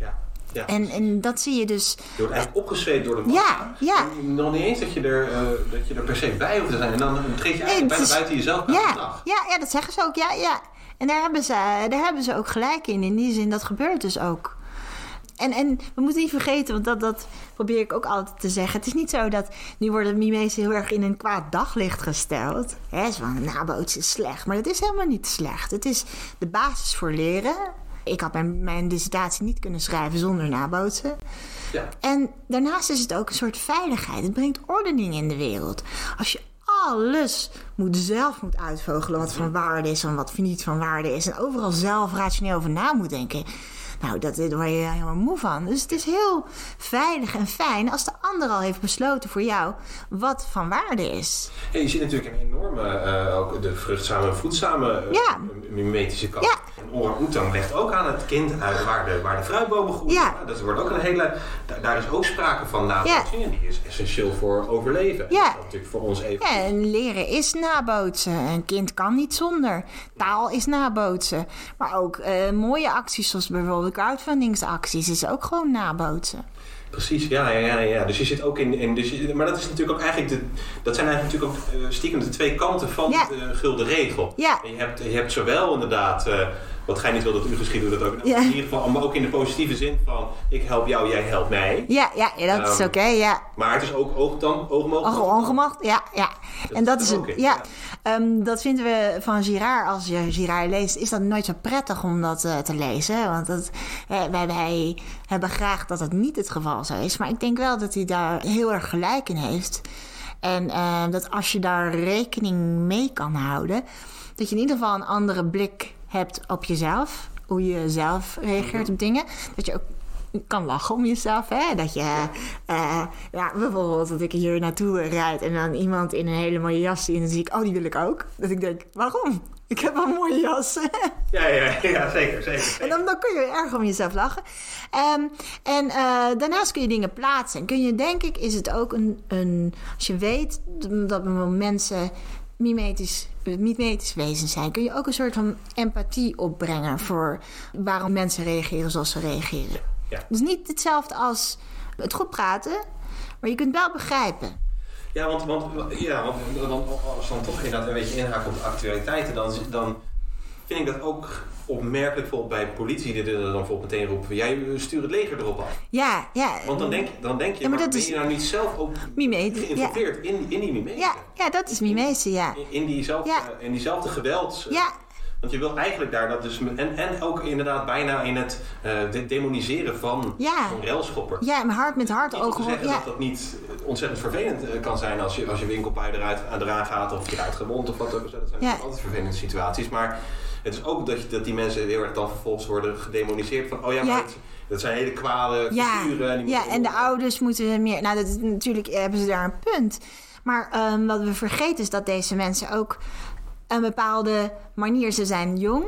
Ja. Ja. En, en dat zie je dus. Je wordt eigenlijk opgezweept door de massa. Ja, ja. En nog niet eens dat je, er, uh, dat je er per se bij hoeft te zijn. En dan treed je eigenlijk nee, bijna is, buiten jezelf aan ja. Ja, ja, dat zeggen ze ook. Ja, ja. En daar hebben, ze, daar hebben ze ook gelijk in. In die zin, dat gebeurt dus ook. En, en we moeten niet vergeten, want dat, dat probeer ik ook altijd te zeggen. Het is niet zo dat nu worden mime's heel erg in een kwaad daglicht gesteld. Hè, zo van, nabootsen is slecht. Maar dat is helemaal niet slecht. Het is de basis voor leren. Ik had mijn, mijn dissertatie niet kunnen schrijven zonder nabootsen. Ja. En daarnaast is het ook een soort veiligheid. Het brengt ordening in de wereld. Als je alles moet zelf moet uitvogelen wat van waarde is en wat niet van waarde is. En overal zelf rationeel over na moet denken Nou, dat, daar word je helemaal moe van. Dus het is heel veilig en fijn als de ander al heeft besloten voor jou wat van waarde is. Je ziet natuurlijk een enorme, eh, ook de vruchtzame, voedzame uh, Ja. mimetische kant. Ja. En orang-oetang legt ook aan het kind uit waar de, waar de fruitbomen groeien. Ja. Dat wordt ook een hele, daar, is ook sprake van nabootsing en die is essentieel voor overleven. Ja. Dat is natuurlijk voor ons even. Ja, en leren is nabootsen. Een kind kan niet zonder. Taal is nabootsen. Maar ook eh, mooie acties, zoals bijvoorbeeld crowdfundingsacties, is ook gewoon nabootsen. Precies, ja, ja, ja, ja. Dus je zit ook in. in dus je- maar dat is natuurlijk ook eigenlijk de. Dat zijn eigenlijk natuurlijk ook eh, stiekem de twee kanten van Ja. de gulden regel. Ja. En je, hebt, je hebt zowel inderdaad. eh, wat gij niet wil dat u geschieden, dat ook. Ja. In ieder geval, maar ook in de positieve zin van: ik help jou, jij helpt mij. Ja, ja, ja dat is Ehm, oké, ja. Maar het is ook oog dan, oogmogen. Oh, ongemacht, ja, ja. En dat is in, ja. ja. Ehm, dat vinden we van Girard. Als je Girard leest, is dat nooit zo prettig om dat eh, te lezen. Want dat, wij, wij hebben graag dat het niet het geval zo is. Maar ik denk wel dat hij daar heel erg gelijk in heeft. En eh, dat als je daar rekening mee kan houden, dat je in ieder geval een andere blik hebt op jezelf. Hoe je zelf reageert op dingen. Dat je ook kan lachen om jezelf. Hè? Dat je, eh, ja, bijvoorbeeld dat ik hier naartoe rijd en dan iemand in een hele mooie jas zie en dan zie ik, oh, die wil ik ook. Dat ik denk, waarom? Ik heb een mooie jas. Ja, ja, ja, zeker, zeker. en dan, dan kun je erg om jezelf lachen. Ehm, en eh, daarnaast kun je dingen plaatsen. En kun je, denk ik, is het ook een, een als je weet dat mensen mimetisch, mimetisch wezens zijn, kun je ook een soort van empathie opbrengen voor waarom mensen reageren zoals ze reageren. Ja. Dus niet hetzelfde als het goed praten, maar je kunt wel begrijpen. Ja, want, want, ja, want als dan toch inderdaad een beetje inhaken op de actualiteiten, dan, dan vind ik dat ook opmerkelijk bijvoorbeeld bij politie die er dan bijvoorbeeld meteen roepen, jij stuurt het leger erop af. Ja, ja. Want dan denk, dan denk je, Ja, maar maar dat ben is- je nou niet zelf ook ja. geïnvolveerd in, in die mimese? Ja, ja, dat is mimese, ja. In, in, diezelfde, Ja. in diezelfde gewelds... Ja, Want je wil eigenlijk daar dat dus... En, en ook inderdaad bijna in het eh, de- demoniseren van Ja. zo'n railschopper. ja, mijn hart met hart te ogen. zeggen Ja, dat dat niet ontzettend vervelend eh, kan zijn als je, als je winkelpui eruit eraan gaat of je raakt gewond of wat ook. Dat zijn altijd vervelende situaties. Maar het is ook dat, je, dat die mensen heel erg dan vervolgens worden gedemoniseerd van oh ja, maar dat, dat zijn hele kwade figuren. ja, en de ouders moeten meer. Nou, dat is, natuurlijk hebben ze daar een punt. Maar ehm, wat we vergeten is dat deze mensen ook een bepaalde manier. Ze zijn jong,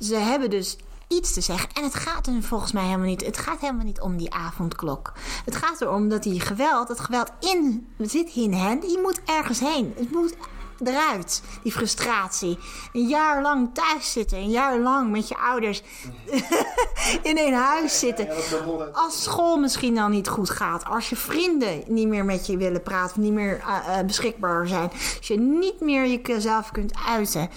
ze hebben dus iets te zeggen. En het gaat er volgens mij helemaal niet. Het gaat helemaal niet om die avondklok. Het gaat erom dat die geweld, dat geweld in zit in hen. Die moet ergens heen. Het moet eruit, die frustratie. Een jaar lang thuis zitten, een jaar lang met je ouders [LAUGHS] in één huis zitten. Als school misschien dan niet goed gaat, als je vrienden niet meer met je willen praten, niet meer eh, eh, beschikbaar zijn, als je niet meer jezelf kunt uiten.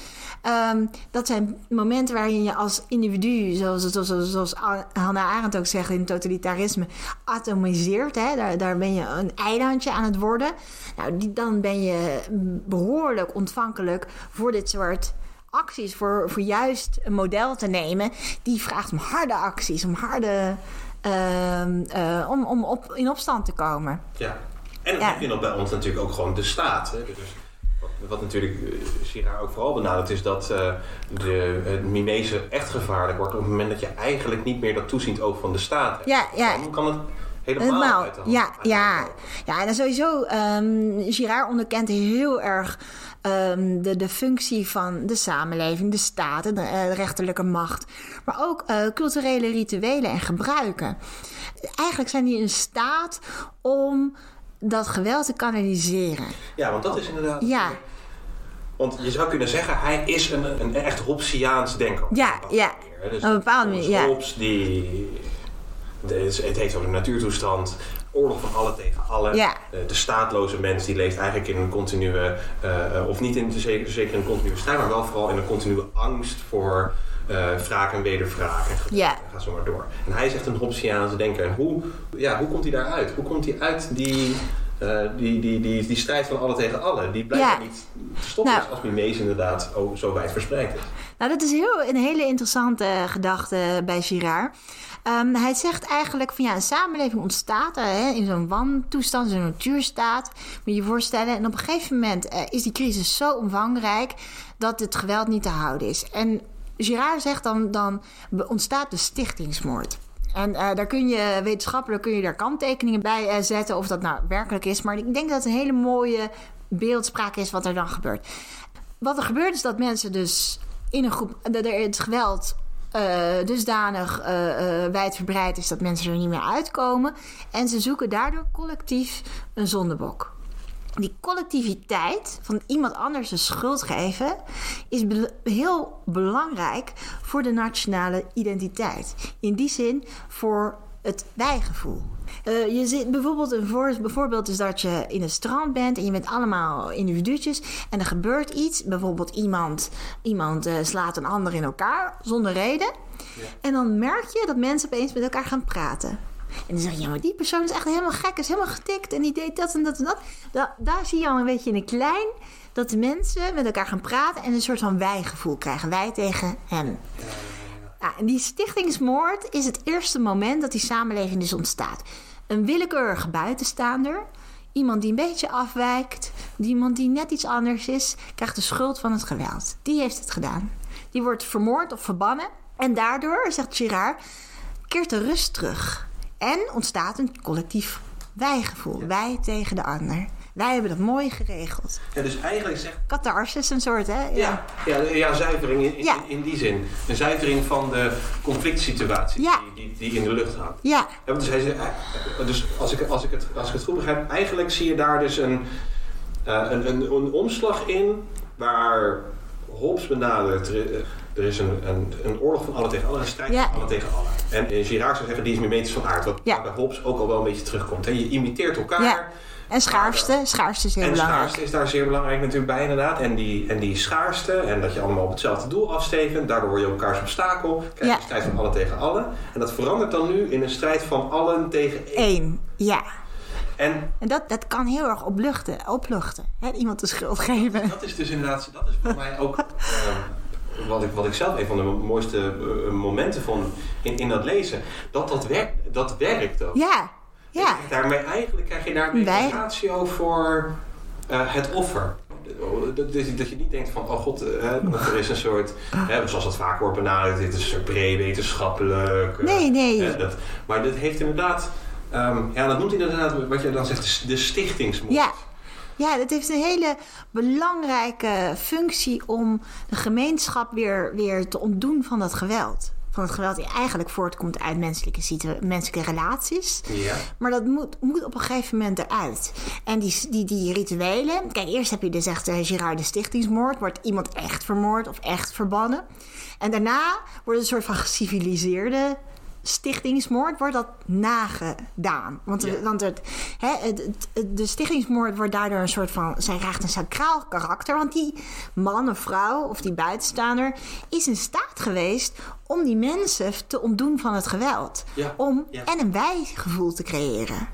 Ehm, dat zijn momenten waarin je als individu, zoals, zoals, zoals Hannah Arendt ook zegt in totalitarisme, atomiseert. Hè? Daar, daar ben je een eilandje aan het worden. Nou, die, dan ben je behoorlijk ontvankelijk voor dit soort acties. Voor, voor juist een model te nemen die vraagt om harde acties, om harde. ehm, eh, om om op, in opstand te komen. Ja. En dan Ja. heb je nog bij ons natuurlijk ook gewoon de staat. Hè? Dus wat, wat natuurlijk uh, Sira ook vooral benadrukt is dat eh, de uh, mimese echt gevaarlijk wordt op het moment dat je eigenlijk niet meer dat toeziend oog van de staat hebt. Ja, ja. Dan kan het helemaal, Helemaal. uit de hand- Ja, uit ja. ja, en sowieso, ehm Girard onderkent heel erg ehm, de, de functie van de samenleving, de staat, de, eh, de rechterlijke macht. Maar ook eh, culturele rituelen en gebruiken. Eigenlijk zijn die in staat om dat geweld te kanaliseren. Ja, want dat is inderdaad... Ja, Want je zou kunnen zeggen, hij is een, een echt Hobbesiaans denker. Ja, een bepaalde ja. Dus een bepaalde manier, ja. Hobbes, die... de- het heeft over de natuurtoestand, oorlog van alle tegen alle. Ja. De staatloze mens die leeft eigenlijk in een continue, eh, eh, of niet in zeker, zeker in een continue strijd, maar wel vooral in een continue angst voor eh wraak en wederwraak. En Ja. Ga zo maar door. En hij is echt een Hobbesiaanse denker. En hoe, ja, hoe komt hij daaruit? Hoe komt hij uit die, die, die, die, die strijd van alle tegen alle? Die blijft Ja. niet te stoppen Nou. als Mimees inderdaad zo wijd verspreid is. Nou, dat is heel, een hele interessante gedachte bij Girard. Ehm, hij zegt eigenlijk van ja, een samenleving ontstaat hè, in zo'n wantoestand, zo'n natuurstaat. Moet je je voorstellen. En op een gegeven moment eh, is die crisis zo omvangrijk dat het geweld niet te houden is. En Girard zegt dan, dan ontstaat de stichtingsmoord. En eh, daar kun je wetenschappelijk kun je daar kanttekeningen bij eh, zetten of dat nou werkelijk is. Maar ik denk dat het een hele mooie beeldspraak is wat er dan gebeurt. Wat er gebeurt is dat mensen dus in een groep. dat er het geweld uh, dusdanig uh, wijdverbreid is dat mensen er niet meer uitkomen. En ze zoeken daardoor collectief een zondebok. Die collectiviteit van iemand anders de schuld geven is heel belangrijk voor de nationale identiteit. In die zin voor het wijgevoel. Uh, je zit bijvoorbeeld een voor, bijvoorbeeld is dat je in een strand bent en je bent allemaal individuutjes en er gebeurt iets. Bijvoorbeeld iemand, iemand uh, slaat een ander in elkaar zonder reden. Ja. En dan merk je dat mensen opeens met elkaar gaan praten. En dan zeg je, ja, maar die persoon is echt helemaal gek, is helemaal getikt en die deed dat en dat en dat. Da daar zie je al een beetje in een klein dat de mensen met elkaar gaan praten en een soort van wij-gevoel krijgen. Wij tegen hem. Ja. En die stichtingsmoord is het eerste moment dat die samenleving dus ontstaat. Een willekeurige buitenstaander, iemand die een beetje afwijkt, iemand die net iets anders is, krijgt de schuld van het geweld. Die heeft het gedaan. Die wordt vermoord of verbannen. En daardoor, zegt Girard, keert de rust terug. En ontstaat een collectief wijgevoel. Wij tegen de ander. Wij hebben dat mooi geregeld. Ja, dus eigenlijk zegt... Catharsis, een soort, hè? Ja, ja, ja, ja zuivering in, in, ja. in, die zin. Een zuivering van de conflict situatie ja. die, die, die, in de lucht hangt. Ja. ja dus, hij, dus als, ik, als, ik het, als ik het goed begrijp, eigenlijk zie je daar dus een, uh, een, een, een omslag in waar Hobbes benadert er is een, een, een, oorlog van alle tegen alle, een strijd van alle tegen alle. En Girard zou zeggen, die is mimetisch van aard. Wat bij Hobbes ook al wel een beetje terugkomt. Je imiteert elkaar. En schaarste, schaarste is heel en belangrijk. schaarste is daar zeer belangrijk natuurlijk bij inderdaad. En die, en die schaarste en dat je allemaal op hetzelfde doel afsteven. Daardoor word je elkaars obstakel. Krijg je ja. een strijd van alle tegen alle. En dat verandert dan nu in een strijd van allen tegen één. Eén, ja. En, en dat, dat kan heel erg opluchten, opluchten. Hè? Iemand de schuld geven. Dat is dus inderdaad, dat is voor mij ook... Uh, wat ik, wat ik zelf een van de mooiste uh, momenten vond in, in dat lezen. Dat dat, werkt, dat werkt ook. Ja, ja. Daarmee eigenlijk krijg je daar een ratio voor uh, het offer. Dat, dat je niet denkt van, oh god, uh, er is een soort, hè, zoals dat vaak wordt benaderd, dit is pre-wetenschappelijk. Nee, nee. Hè, dat, maar dat heeft inderdaad, um, ja, dat noemt inderdaad wat je dan zegt, de stichtingsmoed. Ja. Ja, dat heeft een hele belangrijke functie om de gemeenschap weer, weer te ontdoen van dat geweld van het geweld die eigenlijk voortkomt uit menselijke, menselijke relaties. Ja. Maar dat moet, moet op een gegeven moment eruit. En die, die, die rituelen. Kijk, eerst heb je dus echt uh, Girard de stichtingsmoord. Wordt iemand echt vermoord of echt verbannen. En daarna wordt een soort van geciviliseerde stichtingsmoord wordt dat nagedaan. Want, Ja. want het, hè, het, het- de stichtingsmoord wordt daardoor een soort van... Zij krijgt een sacraal karakter. Want die man of vrouw of die buitenstaander... is in staat geweest om die mensen te ontdoen van het geweld. Ja. Om Ja. en een wij-gevoel te creëren.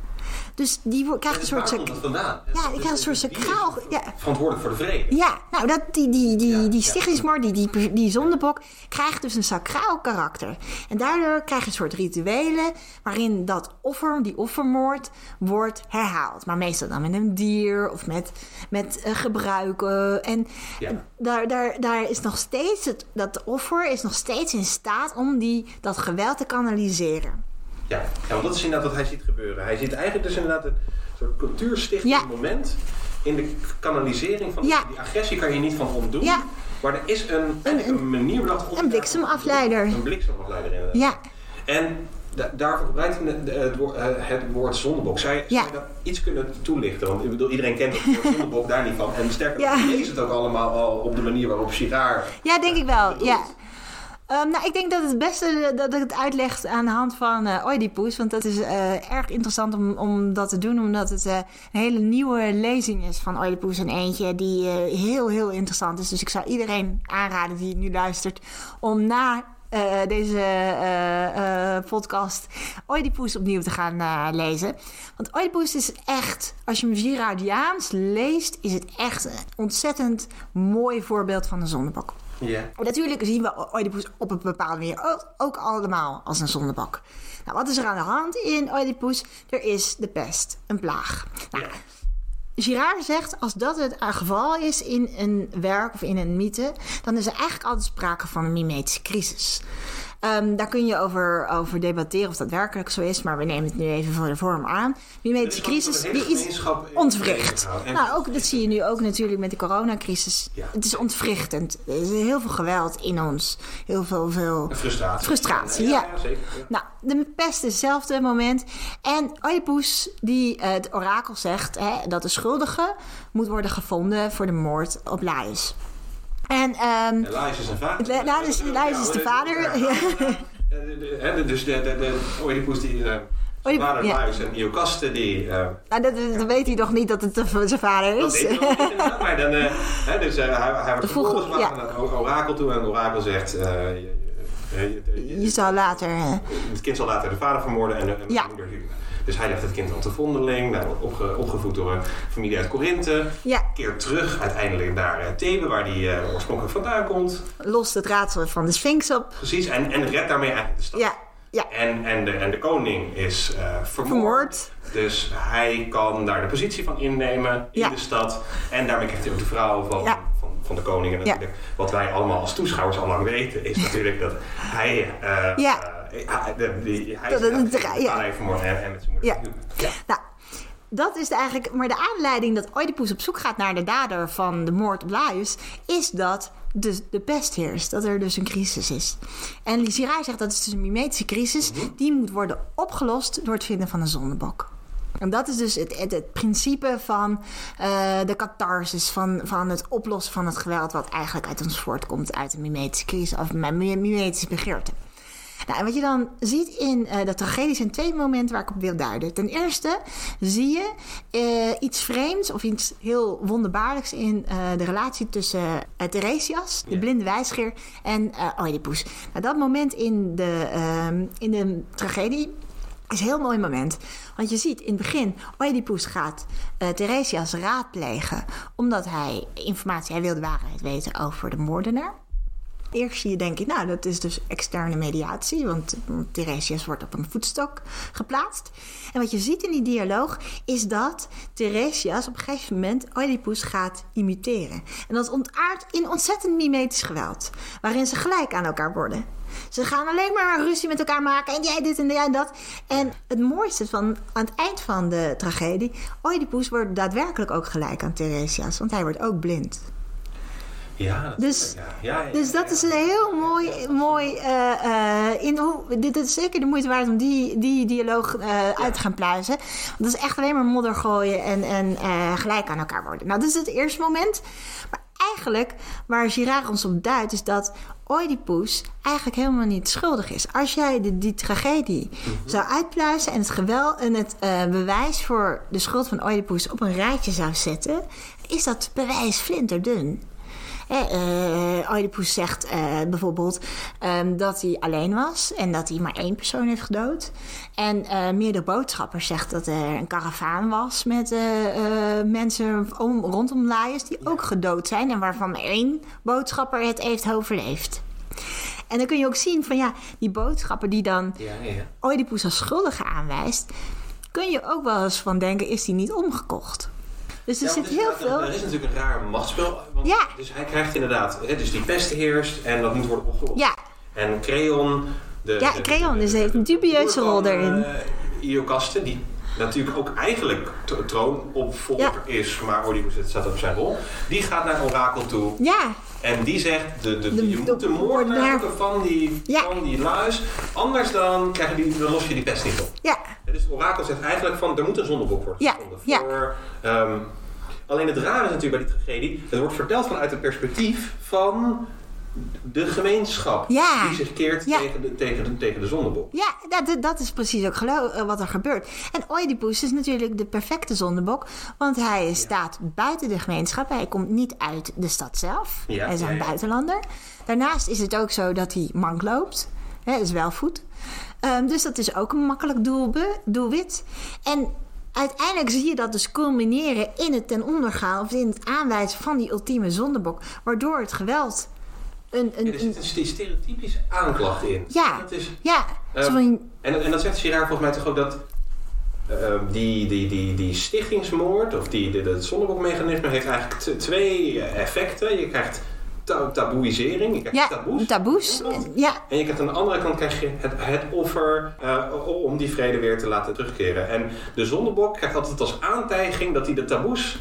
Dus die krijgt een Dus soort... komt dat? Ja, die krijgt een soort Wie is sacraal... Ja, Verantwoordelijk voor de vrede. ja, nou, dat, die, die, die, die stichtingsmoord, die, die, die zondebok, krijgt dus een sacraal karakter. En daardoor krijg je een soort rituelen waarin dat offer, die offermoord, wordt herhaald. Maar meestal dan met een dier of met, met eh, gebruiken. En Ja. daar, daar, daar is nog steeds, het, dat offer is nog steeds in staat om die, dat geweld te kanaliseren. Ja. ja, want dat is inderdaad wat hij ziet gebeuren. Hij ziet eigenlijk dus inderdaad een soort cultuurstichtend Ja. moment in de kanalisering van Ja. die agressie kan je niet van ontdoen. Ja. Maar er is een, eigenlijk een, manier om Een bliksemafleider. Een bliksemafleider inderdaad. Ja, En da daarvoor gebruikt hij de- het, woord- eh, het woord zondebok. Zou je, Ja. zou je dat iets kunnen toelichten? Want ik bedoel, iedereen kent het woord [LAUGHS] zondebok daar niet van. En sterker, Ja. nog, je leest het ook allemaal al op de manier waarop Girard... Ja, denk ik wel. Ja. Ehm, nou, ik denk dat het beste dat ik het uitleg aan de hand van eh Oedipus. Want dat is eh, erg interessant om, om dat te doen. Omdat het eh, een hele nieuwe lezing is van Oedipus. En eentje die eh, heel, heel interessant is. Dus ik zou iedereen aanraden die nu luistert. Om na eh, deze eh, eh, podcast Oedipus opnieuw te gaan eh, lezen. Want Oedipus is echt, als je hem Girardiaans leest, is het echt een ontzettend mooi voorbeeld van de zondebok. Natuurlijk zien we Oedipus op een bepaalde manier ook, allemaal als een zondebok. Nou, wat is er aan de hand in Oedipus? Er is de pest, een plaag. Nou, Girard zegt, als dat het geval is in een werk of in een mythe, dan is er eigenlijk altijd sprake van een mimetische crisis. Ehm, daar kun je over, over debatteren of dat werkelijk zo is, maar we nemen het nu even voor de vorm aan. Mimetische Er is crisis die is in ontwricht. Nou, ook, dat zie je nu ook natuurlijk met de coronacrisis. Ja. Het is ontwrichtend. Er is heel veel geweld in ons. Heel veel, veel Frustratie. Frustratie, ja. zeker. ja. nou, de pest is hetzelfde moment. En Oedipus, die eh, het orakel zegt hè, dat de schuldige moet worden gevonden voor de moord op Laius. En ehm, En Laius is zijn vader. La- Laius- Laius is de vader, Ja, Dus de, de, de Oedipus die... Oedipus, vader ja. En Iocaste die... eh, nou, dat, dat weet hij nog niet dat het zijn vader dat is. weet niet inderdaad, maar dan... eh, hè, dus hij, hij wordt vervolgens ja. naar een orakel toe en het orakel zegt... je, je- je- Je zal later... het kind zal later de vader vermoorden en de, en de Ja. moeder huwen. Dus hij legt het kind aan te vondeling. Opge- opgevoed door een familie uit Korinthe. ja, Keert terug uiteindelijk naar eh, Thebe, waar hij eh, oorspronkelijk vandaan komt. lost het raadsel van de Sphinx op. Precies, en, en redt daarmee eigenlijk de stad. Ja, ja. En, en, de, en de koning is eh, vermoord. Vermoord. Dus hij kan daar de positie van innemen in Ja. de stad. En daarmee krijgt hij ook de vrouw van, Ja. van, van de koning. En natuurlijk, wat wij allemaal als toeschouwers al lang weten, is natuurlijk dat hij... eh, Ja. Hij- de- die- hij Dat is het- eigenlijk ja. heeft vermoord en, en met zijn moeder Ja. Ja. Nou, dat is eigenlijk. Maar de aanleiding dat Oedipus op zoek gaat naar de dader van de moord op Laius. is dat de, de pest heerst. Dat er dus een crisis is. En Lysirai zegt dat is dus een mimetische crisis. die moet worden opgelost door het vinden van een zondebok. En dat is dus het, het, het principe van eh, de catharsis, van, van het oplossen van het geweld, wat eigenlijk uit ons voortkomt uit een mimetische crisis of mimetische begeerte. Nou, en wat je dan ziet in eh de tragedie zijn twee momenten waar ik op wil duiden. Ten eerste zie je eh, iets vreemds of iets heel wonderbaarlijks in eh, de relatie tussen Theresias, de blinde wijsgeer, en Oedipus. Nou, dat moment in de, ehm, in de tragedie is een heel mooi moment. Want je ziet in het begin, Oedipus gaat eh Theresias raadplegen. Omdat hij informatie, hij wil de waarheid weten over de moordenaar. Eerst zie je denk ik, nou dat is dus externe mediatie. Want Theresias wordt op een voetstok geplaatst. En wat je ziet in die dialoog is dat Theresias op een gegeven moment Oedipus gaat imiteren. En dat ontaart in ontzettend mimetisch geweld. Waarin ze gelijk aan elkaar worden. Ze gaan alleen maar ruzie met elkaar maken. En jij dit en jij dat. En het mooiste van aan het eind van de tragedie. Oedipus wordt daadwerkelijk ook gelijk aan Theresias. Want hij wordt ook blind. Ja, dat Dus- ja. Dus dat is een heel mooi, mooi eh, eh, in hoe, dit is zeker de moeite waard om die, die dialoog eh, uit te gaan pluizen. Want dat is echt alleen maar modder gooien en, en gelijk aan elkaar worden. Nou, dat is het eerste moment. Maar eigenlijk, waar Girard ons op duidt, is dat Oedipus eigenlijk helemaal niet schuldig is. Als jij de, die tragedie zou uitpluizen en het geweld en het bewijs voor de schuld van Oedipus op een rijtje zou zetten, is dat bewijs flinterdun. Eh, Oedipus zegt eh, bijvoorbeeld ehm, dat hij alleen was en dat hij maar één persoon heeft gedood. En eh meerdere boodschappers zegt dat er een karavaan was met mensen om, rondom Laius die ook gedood zijn en waarvan één boodschapper het heeft overleefd. En dan kun je ook zien van ja, die boodschapper die dan ja, ja. Oedipus als schuldige aanwijst, kun je ook wel eens van denken, is die niet omgekocht? Dus er Ja, zit heel is veel... Er is natuurlijk een raar machtsspel. Want Ja. Dus hij krijgt inderdaad, dus die pest heerst en dat moet worden opgelost. Ja, En Creon... De, Ja, de- Creon, dus de- heeft een dubieuze rol daarin. eh, Iocaste, die natuurlijk ook eigenlijk tro- troonopvolger is, maar Oedipus staat op zijn rol. Die gaat naar Orakel toe ja, en die zegt, de, de, De- je moet de moordenaar- zoeken van die, Ja. van die luis, anders dan, krijg je die, dan los je die pest niet op. ja. Ja, Dus orakel zegt eigenlijk van, er moet een zondebok worden Ja, gevonden. ja. Voor, ehm, alleen het rare is natuurlijk bij die tragedie, het wordt verteld vanuit het perspectief van de gemeenschap Ja. die zich keert Ja. tegen, de, tegen, de, tegen de zondebok. Ja, dat, dat is precies ook eh, wat er gebeurt. En Oedipus is natuurlijk de perfecte zondebok. Want hij staat buiten de gemeenschap. Hij komt niet uit de stad zelf. Ja, hij is een buitenlander. Daarnaast is het ook zo dat hij mank loopt. Hè, is welvoet. Ehm, dus dat is ook een makkelijk doelbe- doelwit. En uiteindelijk zie je dat dus culmineren in het ten ondergaan... of in het aanwijzen van die ultieme zondebok. Waardoor het geweld... Een, een, Ja, er zit een stereotypische aanklacht in. ja, Dat is, ja. Ehm, en, en dat zegt Girard volgens mij toch ook dat eh, die, die, die, die stichtingsmoord, of die, die, het zondebokmechanisme, heeft eigenlijk twee effecten. Je krijgt ta- taboeisering, je krijgt Ja, taboes. taboes. Ja, En je krijgt aan de andere kant krijg je het, het offer eh, om die vrede weer te laten terugkeren. En de zondebok krijgt altijd als aantijging dat hij de taboes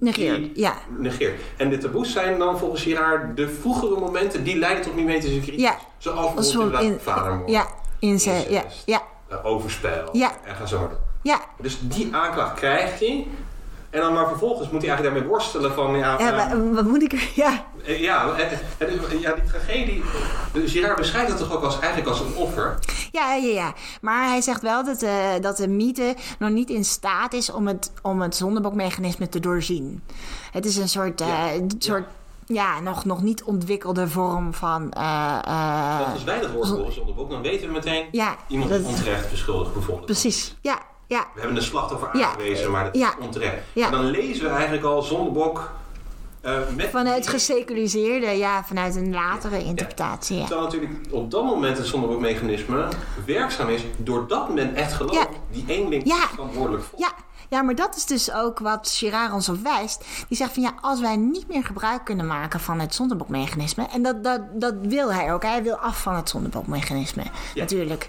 negeert. Ja, negeert. En de taboes zijn dan volgens Girard de vroegere momenten die leiden tot mimetische crisis. Ja. Zoals als bijvoorbeeld in, vadermoord, ja, incest. Ja, ja, eh, overspel Ja. en ga zo ja. Dus die aanklacht krijgt hij. En dan maar vervolgens moet hij eigenlijk daarmee worstelen van... Ja, ja eh, maar wat moet ik er... [LAUGHS] Ja, eh, ja, eh, eh, ja, die tragedie... Dus Girard beschrijft het toch ook als, eigenlijk als een offer? Ja, ja, ja. Maar hij zegt wel dat, eh, dat de mythe nog niet in staat is om het, om het zondebokmechanisme te doorzien. Het is een soort, eh, Ja. soort ja. nog, nog niet ontwikkelde vorm van. eh, eh, Want als wij dat woord horen zonder boek, dan weten we meteen... ja, Iemand dat- onterecht beschuldigd bevonden. precies. Ja, ja. We hebben een slachtoffer Ja. aangewezen, maar dat Ja. is onterecht. Ja. En dan lezen we eigenlijk al zondebok... eh met Vanuit geseculariseerde, ja, vanuit een latere interpretatie. Ja. Terwijl natuurlijk op dat moment het zondebokmechanisme werkzaam is... doordat men echt gelooft, Ja. die eenling Ja. is verantwoordelijk voor. Ja, ja, maar dat is dus ook wat Girard ons op wijst. Die zegt van ja, als wij niet meer gebruik kunnen maken van het zondebokmechanisme. En dat, dat, dat wil hij ook. Hij wil af van het zondebokmechanisme, natuurlijk.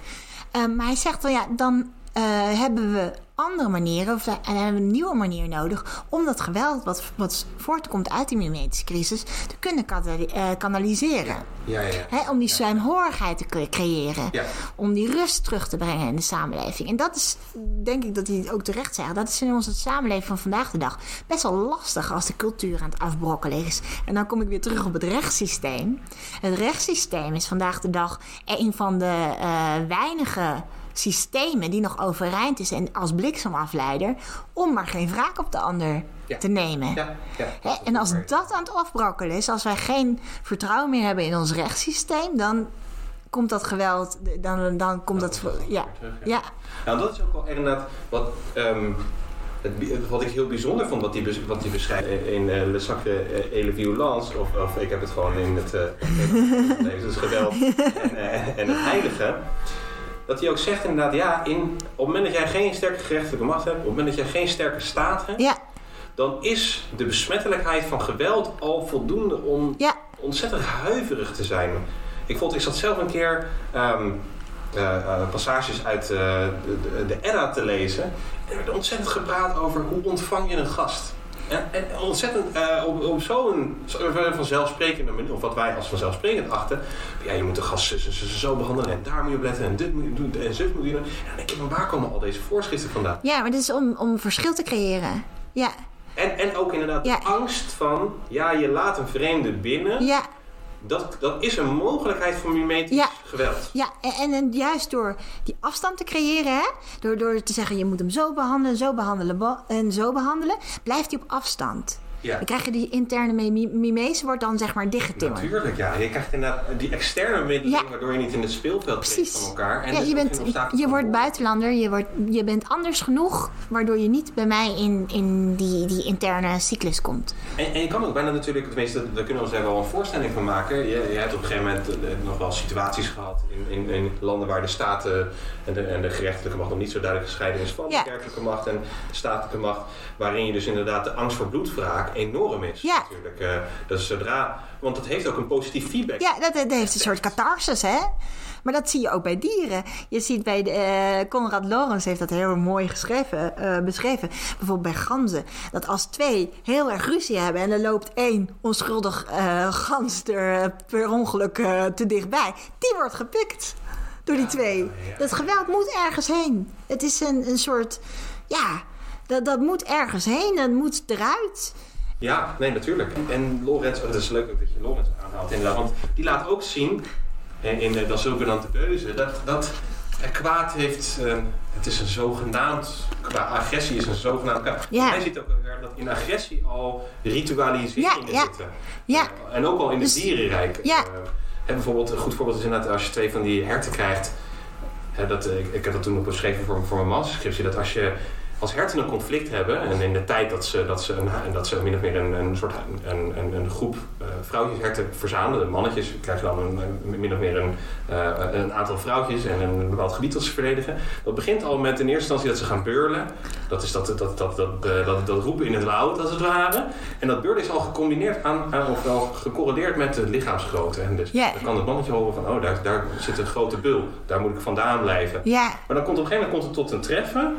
Ehm, maar hij zegt wel ja, dan eh, hebben we andere manieren, of, en hebben we een nieuwe manier nodig om dat geweld wat, wat voortkomt uit die mimetische crisis te kunnen eh, kanaliseren. Ja, ja, om die slijmhorigheid te cre- creëren. Ja. Om die rust terug te brengen in de samenleving. En dat is, denk ik dat hij het ook terecht zegt. Dat is in onze samenleving van vandaag de dag best wel lastig als de cultuur aan het afbrokkelen is. En dan kom ik weer terug op het rechtssysteem. Het rechtssysteem is vandaag de dag een van de eh, weinige systemen die nog overeind is en als bliksemafleider om maar geen wraak op de ander Ja. te nemen. Ja, ja. En als dat aan het afbrokkelen is, als wij geen vertrouwen meer hebben in ons rechtssysteem, dan komt dat geweld, dan, dan komt dat. ja, terug, ja. Nou, dat is ook wel inderdaad wat, het, bi- wat ik heel bijzonder vond, wat hij wat hij beschrijft in eh, Le Sacre eh, et le Violence, of, of ik heb het gewoon in het, eh, nee, [LAUGHS] het geweld en, eh, en het heilige. Dat hij ook zegt inderdaad, ja, in, op het moment dat jij geen sterke gerechtelijke macht hebt, op het moment dat jij geen sterke staat hebt, ja, dan is de besmettelijkheid van geweld al voldoende om ja, ontzettend huiverig te zijn. Ik vond, ik zat zelf een keer ehm, eh, eh, passages uit eh, de, de, de Edda te lezen. En er werd ontzettend gepraat over hoe ontvang je een gast. En, en ontzettend eh, op, op zo'n zo- vanzelfsprekende manier, of wat wij als vanzelfsprekend achten. Ja, je moet de gast zo, zo, behandelen en daar moet je op letten en dit moet je doen en zus moet je doen. En dan denk waar komen al deze voorschriften vandaan? ja, maar dit is om, om verschil te creëren. Ja, En, en ook inderdaad Ja. de angst van, ja, je laat een vreemde binnen. ja, Dat, dat is een mogelijkheid voor mimetisch Ja. geweld. ja. En, en, en juist door die afstand te creëren, hè, door, door te zeggen je moet hem zo behandelen, zo behandelen en zo behandelen, blijft hij op afstand. Ja. Dan krijg je die interne mi- mimese, wordt dan zeg maar dichtgetimmerd. Natuurlijk, ja. Je krijgt inderdaad die externe Ja. waardoor je niet in het speelveld Precies. van elkaar. En ja, dus je, bent, je wordt buitenlander, je, wordt, je bent anders genoeg, waardoor je niet bij mij in, in die, die interne cyclus komt. En, en je kan ook bijna natuurlijk, tenminste, daar kunnen we ons daar wel een voorstelling van maken. Je, je hebt op een gegeven moment eh, nog wel situaties gehad in, in, in landen waar de staten en de, en de gerechtelijke macht nog niet zo duidelijk gescheiden is van Ja. de kerkelijke macht en de statelijke macht. Waarin je dus inderdaad de angst voor bloedwraak enorm is. Ja. Natuurlijk. eh, dus zodra, want dat heeft ook een positief feedback. Ja, dat, dat heeft een soort catharsis, hè? Maar dat zie je ook bij dieren. Je ziet bij de, eh, Conrad Lorenz heeft dat heel mooi geschreven, eh, beschreven. Bijvoorbeeld bij ganzen. Dat als twee heel erg ruzie hebben en er loopt één onschuldig eh, gans er per ongeluk te dichtbij, die wordt gepikt door die twee. ja. Dat geweld moet ergens heen. Het is een, een soort, ja, dat, dat moet ergens heen. Dat moet eruit. Ja, nee, natuurlijk. En Lorenz, oh, dat is leuk ook dat je Lorenz aanhaalt inderdaad. Want die laat ook zien, eh, in de, dat zogenaamde keuze, dat, dat kwaad heeft, eh, het is een zogenaamd, qua agressie is een zogenaamd kwaad. Ja. Hij ziet ook dat in agressie al ritualiseringen Ja, ja. zitten. Ja. Eh, en ook al in Dus- het dierenrijk. Ja. Eh, hè, bijvoorbeeld, een goed voorbeeld is inderdaad als je twee van die herten krijgt. Dat, eh, ik, ik heb dat toen nog beschreven voor, voor mijn masterscriptie. Dat als je als herten een conflict hebben, en in de tijd dat ze, dat ze, een, dat ze min of meer een, een soort een, een, een groep uh, vrouwtjesherten verzamelen, de mannetjes krijgen dan een, een, min of meer een, uh, een aantal vrouwtjes en een bepaald gebied dat ze verdedigen. Dat begint al met in eerste instantie dat ze gaan beurlen. Dat is dat, dat, dat, dat, dat, dat, dat roepen in het woud, als het ware. En dat beurlen is al gecombineerd aan, aan of wel gecorreleerd met de lichaamsgrootte. En dus Yeah. dan kan het mannetje horen van, oh, daar, daar zit een grote bul. Daar moet ik vandaan blijven. Ja, Maar dan komt op een gegeven moment komt het tot een treffen.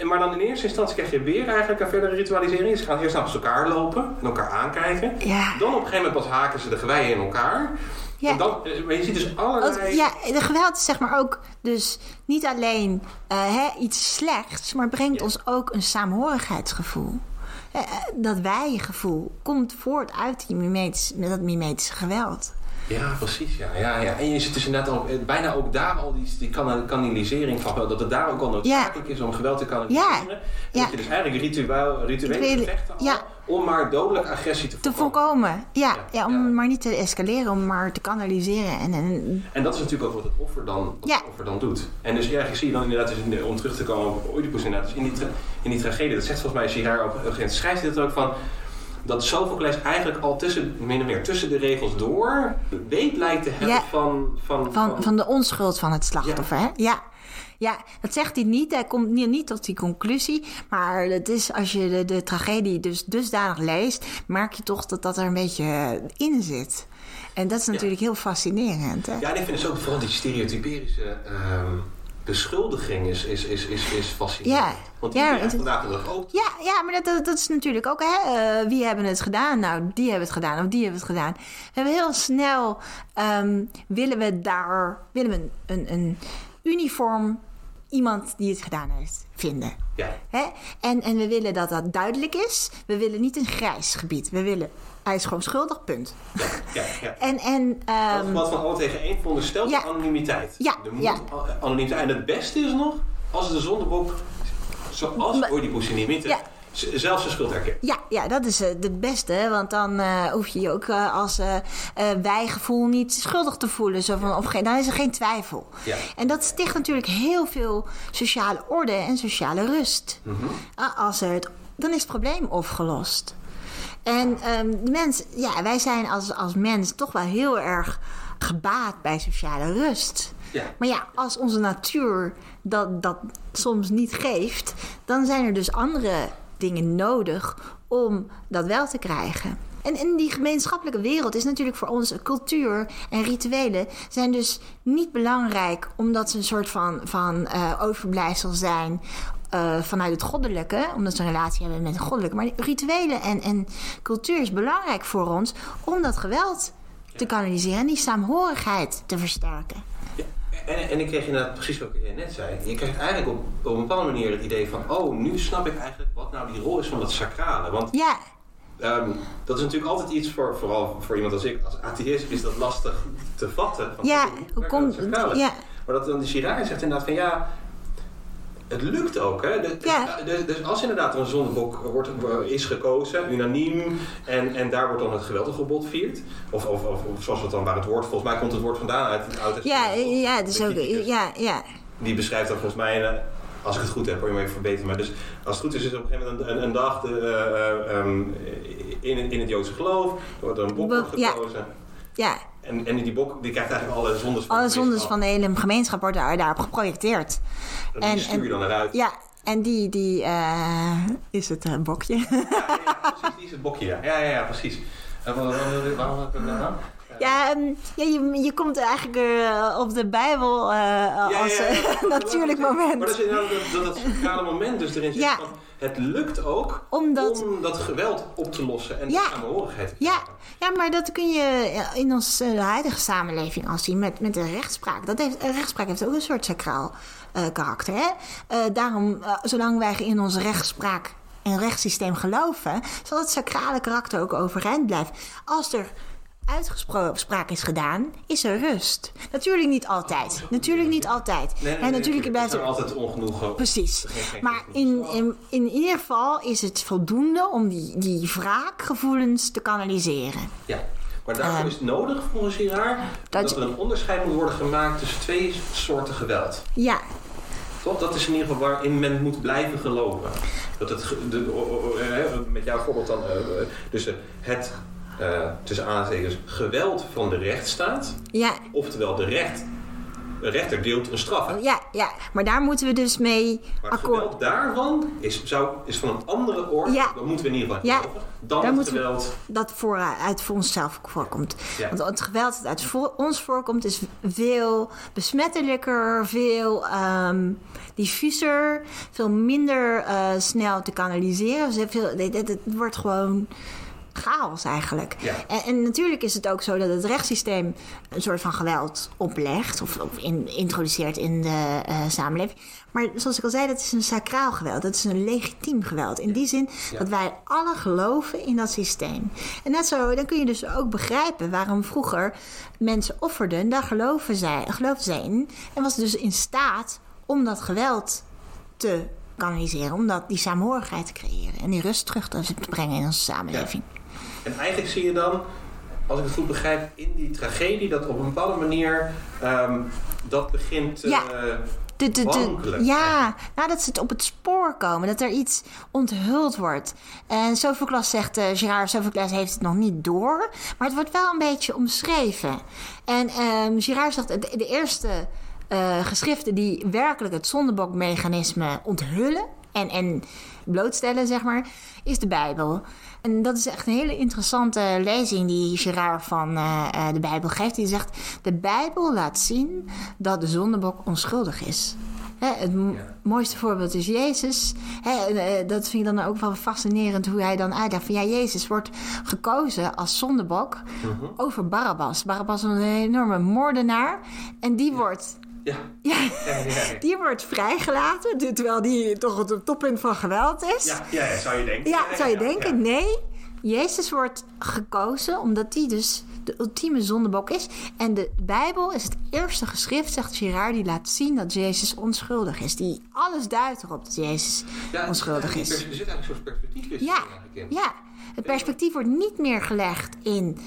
En Maar dan in eerste instantie krijg je weer eigenlijk een verdere ritualisering. Ze gaan eerst naast elkaar lopen en elkaar aankijken. ja. Dan op een gegeven moment pas haken ze de geweien in elkaar. Ja. En dan, eh, maar je ziet dus allerlei... Ja, de geweld is zeg maar ook dus niet alleen eh, hè, iets slechts, maar brengt Ja. ons ook een saamhorigheidsgevoel. Eh, dat wij-gevoel komt voort uit die mimetis, met dat mimetische geweld. Ja, precies. Ja, ja, ja. En je ziet dus inderdaad ook, eh, bijna ook daar al die, die kana- kanalisering van. Dat het daar ook al noodzakelijk is om geweld te kanaliseren. En Ja. Dat je dus eigenlijk ritueel, rituele gevechten al, ja. om maar dodelijke agressie te Te voorkomen. Ja, Ja, ja, om ja. maar niet te escaleren, om maar te kanaliseren. En, en, En dat is natuurlijk ook wat het offer dan, Ja. het offer dan doet. En dus ja, zie je dan inderdaad, dus om terug te komen op Oedipus inderdaad, dus in die, in die tragedie, dat zegt volgens mij Girard op een gegeven moment, schrijft hij dat ook van, dat Sophocles eigenlijk al tussen, min of meer tussen de regels door, weet lijkt te hebben Ja. van, van, van, van de onschuld van het slachtoffer. Ja. Hè? Ja. ja, dat zegt hij niet. Hij komt niet, tot die conclusie. Maar het is, als je de, de tragedie dus dusdanig leest, merk je toch dat dat er een beetje eh, in zit. En dat is natuurlijk heel fascinerend. Hè? Ja, en ik vind dus ook vooral die stereotyperische ehm, beschuldiging is, is, is, is, is fascinerend. Ja. Want die Ja, krijgt het- vandaag de dag ook. Ja, ja maar dat, dat, dat is natuurlijk ook, hè, eh, wie hebben het gedaan? Nou, die hebben het gedaan of die hebben het gedaan. We hebben heel snel, ehm, willen we daar, willen we een, een, een uniform iemand die het gedaan heeft vinden. Ja. Hè? En, en we willen dat dat duidelijk is. We willen niet een grijs gebied. We willen, hij is gewoon schuldig, punt. Ja, ja. [LAUGHS] En, en ehm, Wat van alle tegen één veronderstelt Ja. anonimiteit. Ja, Er moet ja. anonimiteit. En het beste is nog, als de zondebok, zoals Oedipus in die mythe, Ja. z- zelf zijn schuld. Ja, ja, dat is eh, de beste. Want dan eh, hoef je je ook eh, als wijgevoel niet schuldig te voelen. Zo van, of geen, dan is er geen twijfel. Ja. En dat sticht natuurlijk heel veel sociale orde en sociale rust. Ah, Als er het, dan is het probleem opgelost. En de mens, ja, wij zijn als, als mens toch wel heel erg gebaat bij sociale rust. Ja. Maar ja, als onze natuur dat, dat soms niet geeft, dan zijn er dus andere dingen nodig om dat wel te krijgen. En in die gemeenschappelijke wereld is natuurlijk voor ons cultuur en rituelen zijn dus niet belangrijk omdat ze een soort van, van eh, overblijfsel zijn eh, vanuit het goddelijke, omdat ze een relatie hebben met het goddelijke. Maar rituelen en, en cultuur is belangrijk voor ons om dat geweld te kanaliseren en die saamhorigheid te versterken. Ja. En, en ik kreeg inderdaad precies wat je net zei. Je krijgt eigenlijk op, op een bepaalde manier het idee van... oh, nu snap ik eigenlijk wat nou die rol is van dat sacrale. Want Ja, ehm, dat is natuurlijk altijd iets voor, vooral voor iemand als ik, als atheïst, is dat lastig te vatten. Van, Ja, hoe komt- sacrale? ja. Maar dat dan die Girard zegt inderdaad van ja... Het lukt ook, hè? De- Ja. dus als inderdaad er een zondebok wordt, is gekozen, unaniem, en, en daar wordt dan het geweldverbod viert, of, of, of, zoals het dan waar het woord, volgens mij komt het woord vandaan uit, het ja, ja, is de ook, criticus. ja, ja. Die beschrijft dat volgens mij, eh, als ik het goed heb, hoor je me even verbeteren, maar dus als het goed is, is op een gegeven moment een, een, een dag de, eh, ehm, in, in het Joodse geloof, er wordt er een bok Bok, ja. gekozen. ja. En, en die bok die krijgt eigenlijk alle zondes van Alle de zondes van de hele gemeenschap worden daar, daarop geprojecteerd. En en- die stuur je dan eruit. Ja, en die, die eh, is het eh, bokje. Ja, ja, ja, precies, die is het bokje, ja. Ja, ja, ja precies. En waarom, ik dat nou? Ja, ehm, ja je, je komt eigenlijk eh, op de Bijbel eh, als eh, [LAUGHS] natuurlijk moment. Maar dat is inderdaad dat, dat, dat moment dus erin zit Ja. van... Het lukt ook Omdat- om dat geweld op te lossen en Ja. de samenhorigheid Ja, ja, maar dat kun je in onze eh, huidige samenleving al zien met, met de rechtspraak. Dat heeft, een rechtspraak heeft ook een soort sacraal eh, karakter. Hè? Eh, daarom, eh, zolang wij in onze rechtspraak en rechtssysteem geloven, zal het sacrale karakter ook overeind blijven. Als er uitgesproken is gedaan, is er rust. Natuurlijk niet altijd. Natuurlijk niet altijd. Nee, nee, en natuurlijk nee, blijft er altijd ongenoegen. Precies. [LAUGHS] Maar in, in, in ieder geval is het voldoende om die, die wraakgevoelens te kanaliseren. Ja. Maar daarvoor Ehm, is het nodig, volgens Girard, dat, dat- er een onderscheid moet worden gemaakt tussen twee soorten geweld. Ja, Toch? Dat is in ieder geval waarin men moet blijven geloven. Dat het, de, hè, met jouw voorbeeld dan, eh, eh, dus eh, het, eh, tussen aanstekens, geweld van de rechtsstaat, Ja, oftewel de recht, de rechter deelt een straf uit. ja, ja, maar daar moeten we dus mee Maar het akkoord. geweld daarvan is, zou, is van een andere orde, Ja. dat moeten we in ieder geval Ja. geloven, dan Daar het moeten we- geweld. dat voor, uit voor onszelf voorkomt. Ja. Want het geweld dat uit voor ons voorkomt is veel besmettelijker, veel ehm, diffuser, veel minder eh, snel te kanaliseren. Dus veel, het wordt gewoon chaos eigenlijk. Ja. En, en natuurlijk is het ook zo dat het rechtssysteem een soort van geweld oplegt of, of in, introduceert in de eh, samenleving. Maar zoals ik al zei, dat is een sacraal geweld. Dat is een legitiem geweld. In die zin dat wij alle geloven in dat systeem. En net zo, dan kun je dus ook begrijpen waarom vroeger mensen offerden. Daar geloven zij, geloofden zij in. En was dus in staat om dat geweld te kanaliseren. Om dat, die saamhorigheid te creëren. En die rust terug te brengen in onze samenleving. En eigenlijk zie je dan, als ik het goed begrijp, in die tragedie dat op een bepaalde manier ehm, dat begint Ja. eh, De, de, de, wankelen. ja, nou, dat ze het op het spoor komen. Dat er iets onthuld wordt. En Sophocles zegt, eh Gerard Sophocles heeft het nog niet door. Maar het wordt wel een beetje omschreven. En ehm Girard zegt, de, de eerste eh, geschriften die werkelijk het zondebokmechanisme onthullen... En, en blootstellen, zeg maar, is de Bijbel. En dat is echt een hele interessante lezing die Gerard van eh, eh, de Bijbel geeft. Die zegt, de Bijbel laat zien dat de zondebok onschuldig is. Hè, het Ja. mooiste voorbeeld is Jezus. Hè, en, eh, dat vind ik dan ook wel fascinerend hoe hij dan uitlegt van ja, Jezus wordt gekozen als zondebok over Barabbas. Barabbas was een enorme moordenaar en die wordt Ja. Ja, ja, ja. die wordt vrijgelaten, terwijl die toch het toppunt van geweld is. Ja, ja, ja, zou je denken. Ja, zou je ja, denken? ja. Nee. Jezus wordt gekozen omdat hij dus de ultieme zondebok is. En de Bijbel is het eerste geschrift, zegt Girard, die laat zien dat Jezus onschuldig is. Die alles duidt erop dat Jezus Ja, onschuldig die is. Er zit eigenlijk een soort perspectief Ja, in. ja. Het perspectief wordt niet meer gelegd in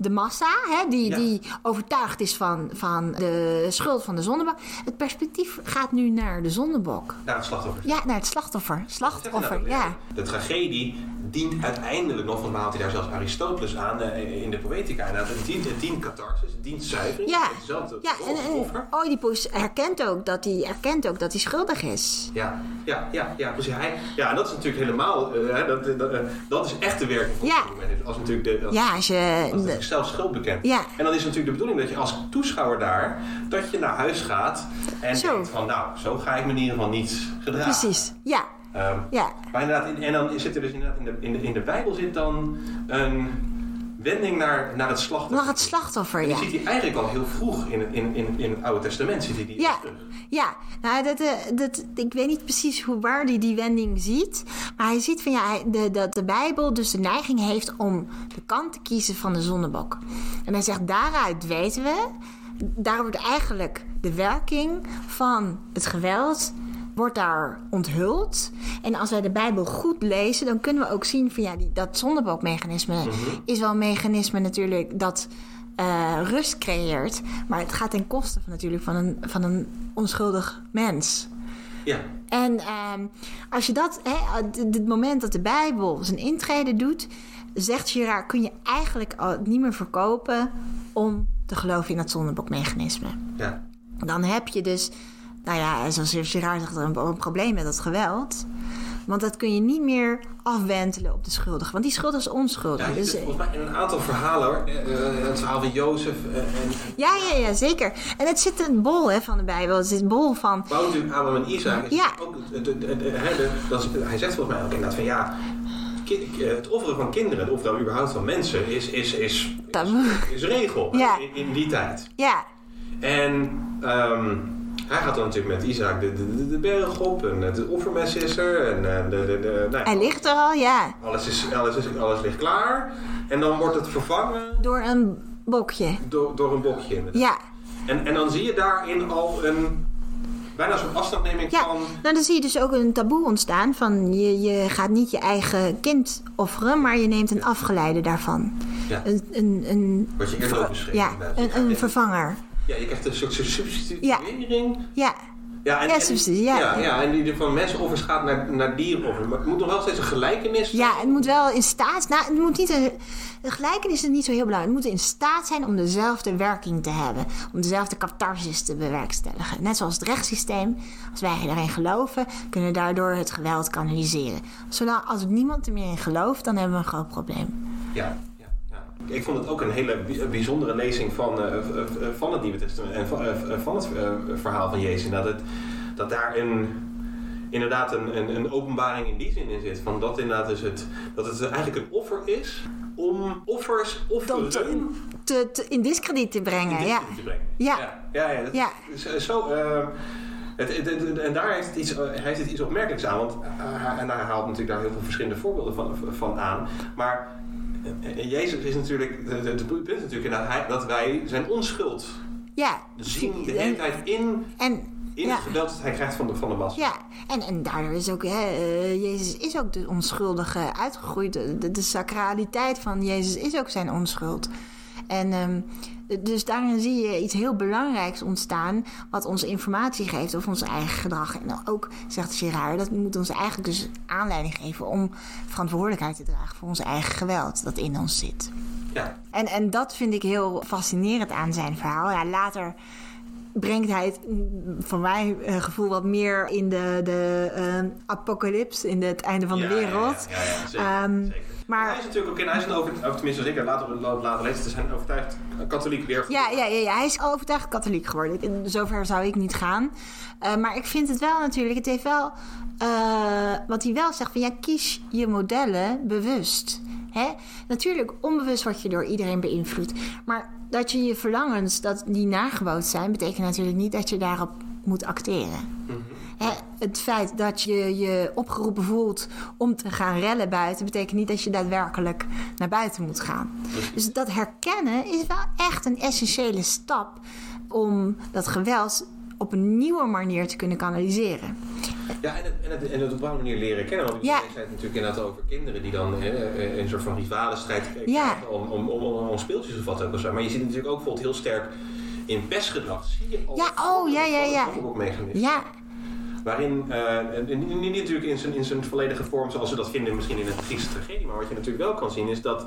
de massa, hè, die, Ja. die overtuigd is van, van de schuld van de zondebok. Het perspectief gaat nu naar de zondebok. Naar het slachtoffer. Ja, naar het slachtoffer. Slachtoffer, ja. De tragedie dient uiteindelijk nog, want haalt hij daar zelfs Aristoteles aan eh, in de Poëtica. Inderdaad, het dient, het dient catharsis, het dient zuivering. Ja, hetzelfde ja en, en. Oedipus herkent ook dat hij erkent ook dat hij schuldig is. Ja, ja, ja, ja, precies. Hij, ja, en dat is natuurlijk helemaal, eh, dat, dat, eh, dat is echt de werking van Ja. het moment. Als natuurlijk de, als, Ja, als je. als de zelf schuld bekend. Ja. En dan is natuurlijk de bedoeling dat je als toeschouwer daar, dat je naar huis gaat en Zo. denkt van, nou, zo ga ik me in ieder geval niet gedragen. Precies, ja. Ehm, Ja, Maar inderdaad, in- en dan zit er dus inderdaad in de, in de, in de Bijbel zit dan een wending naar, naar het slachtoffer. nog het slachtoffer, ja. die ziet hij eigenlijk al heel vroeg in het, in, in, in het Oude Testament. Ziet hij die Ja, terug. ja. Nou, dat, eh, dat, ik weet niet precies hoe waar hij die wending ziet. Maar hij ziet van ja, de, dat de Bijbel dus de neiging heeft om de kant te kiezen van de zondebok. En hij zegt, daaruit weten we, daar wordt eigenlijk de werking van het geweld wordt daar onthuld. En als wij de Bijbel goed lezen, dan kunnen we ook zien van ja, die, dat zondebokmechanisme is wel een mechanisme natuurlijk dat eh, rust creëert. Maar het gaat ten koste van natuurlijk van een, van een onschuldig mens. Ja, En ehm, als je dat, hè, dit moment dat de Bijbel zijn intrede doet, zegt Girard, kun je eigenlijk al niet meer verkopen om te geloven in dat zondebokmechanisme. ja. Dan heb je dus, nou ja, zoals Girard zegt, een, een probleem met dat geweld. Want dat kun je niet meer afwentelen op de schuldige. Want die schuldige is onschuldig. Ja, dus, volgens mij in een aantal verhalen hoor. Eh, eh, het verhaal van Jozef eh, en ja, ja, ja, zeker. En het zit een bol hè, van de Bijbel. Het zit een bol van... Natuurlijk Abraham en Isaac. is Ja. Ook, de- dat is- hij zegt volgens mij ook inderdaad van ja, eh, het offeren van kinderen, het offeren überhaupt van mensen, is, is, is, is, is regel Ja. in, in die tijd. Ja, En ehm, hij gaat dan natuurlijk met Isaac de, de, de, de berg op en het offermes is er en eh, de, de, de, nou, hij ligt er al, ja. alles, is, alles, is, alles ligt klaar. En dan wordt het vervangen Door een bokje. door, door een bokje. inderdaad. Ja, En, en dan zie je daarin al een bijna zo'n afstandneming ja. van... Nou, dan zie je dus ook een taboe ontstaan van je, je gaat niet je eigen kind offeren, maar je neemt een afgeleide daarvan. Ja. Een, een, een, Wat je eerder ook beschreef. ja, een, een vervanger. Ja, je krijgt een soort substituering. Ja, Ja, Ja, en, Ja, ja. ja, ja, en die van gaat naar, naar dierenoffers. Maar het moet nog wel steeds een gelijkenis Ja, het moet wel in staat... Nou, het moet niet... Een, de gelijkenis is niet zo heel belangrijk. Het moet in staat zijn om dezelfde werking te hebben. Om dezelfde catharsis te bewerkstelligen. Net zoals het rechtssysteem. Als wij daarin geloven, kunnen we daardoor het geweld kanaliseren. Zolang, als niemand er meer in gelooft, dan hebben we een groot probleem. Ja. Ik vond het ook een hele bi- bijzondere lezing van, eh, v- van het Nieuwe Testament en van, eh, van het eh, verhaal van Jezus. Dat, het, dat daar een, inderdaad een, een, een openbaring in die zin in zit. Van dat, inderdaad dus het, dat het eigenlijk een offer is om offers offeren Om te, te, te- in discrediet te brengen, in ja. discussie te brengen. Ja. ja, ja, ja, dat Ja. is eh, zo. eh, het, het- het- en daar heeft het, iets, eh, heeft het iets opmerkelijks aan, want eh, en hij haalt natuurlijk daar heel veel verschillende voorbeelden van, van aan. Maar eh, Jezus is natuurlijk, het punt is natuurlijk dat, hij, dat wij zijn onschuld Ja. zien de hele tijd in, En, in ja. het geweld dat hij krijgt van de, van de massa. Ja, en, en daardoor is ook, hè, eh, Jezus is ook de onschuldige uitgegroeid. De, de, de sacraliteit van Jezus is ook zijn onschuld. En ehm, dus daarin zie je iets heel belangrijks ontstaan, wat ons informatie geeft over ons eigen gedrag. En ook, zegt Gerard, dat moet ons eigenlijk dus aanleiding geven om verantwoordelijkheid te dragen voor ons eigen geweld dat in ons zit. Ja. En, en dat vind ik heel fascinerend aan zijn verhaal. Ja, later brengt hij het, mm, van mijn eh, gevoel, wat meer in de, de eh, apocalyps, in de, het einde van de Ja, wereld. Ja, ja, ja, zeker, Ehm, zeker. maar- hij is natuurlijk ook in, hij is een over, of tenminste zeker later, later lezen, te zijn overtuigd katholiek weer. Ja, ja, ja, ja, hij is overtuigd katholiek geworden. In zover zou ik niet gaan. Eh, maar ik vind het wel natuurlijk, het heeft wel, eh, wat hij wel zegt, van ja, kies je modellen bewust. Hè? Natuurlijk, onbewust word je door iedereen beïnvloed. Maar dat je je verlangens, dat die nagebootst zijn, betekent natuurlijk niet dat je daarop moet acteren. Hè, het feit dat je je opgeroepen voelt om te gaan rellen buiten, betekent niet dat je daadwerkelijk naar buiten moet gaan. Dus dat herkennen is wel echt een essentiële stap om dat geweld op een nieuwe manier te kunnen kanaliseren. Ja, en het, en, het, en het op een bepaalde manier leren kennen. Want Ja. jij zei het natuurlijk inderdaad over kinderen die dan hè, eh, een soort van rivalenstrijd krijgen Ja. om, om, om, om, speeltjes of wat ook. of zo. Maar je ziet het natuurlijk ook bijvoorbeeld heel sterk in pestgedrag. Zie je al Ja, oh, ja, ja, ja. Ja, Waarin, eh, niet, niet natuurlijk in zijn, in zijn volledige vorm zoals we dat vinden misschien in een Griekse tragedie. Maar wat je natuurlijk wel kan zien is dat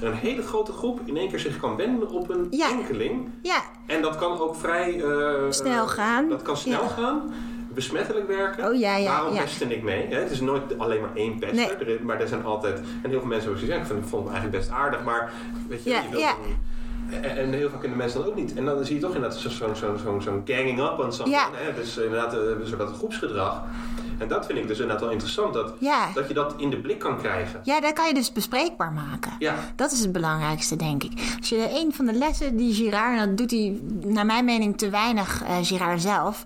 er een hele grote groep in één keer zich kan wenden op een Ja. enkeling. ja, En dat kan ook vrij... eh, Snel eh, gaan. Dat kan snel Ja. gaan. Besmettelijk werken. Oh, ja, ja, Waarom ja. pesten ik mee? Hè? Het is nooit alleen maar één pester. Nee. Er is- maar er zijn altijd... En heel veel mensen ook zeggen, ik vond hem eigenlijk best aardig. Maar weet je, Ja, je wilt ja. een- en, en heel vaak kunnen mensen dat ook niet. En dan zie je toch inderdaad zo'n zo, zo, zo, zo'n ganging up. Ja. Hè? Dus inderdaad, eh, zo dat groepsgedrag. En dat vind ik dus inderdaad wel interessant. Dat, Ja. dat je dat in de blik kan krijgen. ja, dat kan je dus bespreekbaar maken. Ja. Dat is het belangrijkste, denk ik. Als je een van de lessen die Girard, en dat doet hij naar mijn mening te weinig, eh Girard zelf.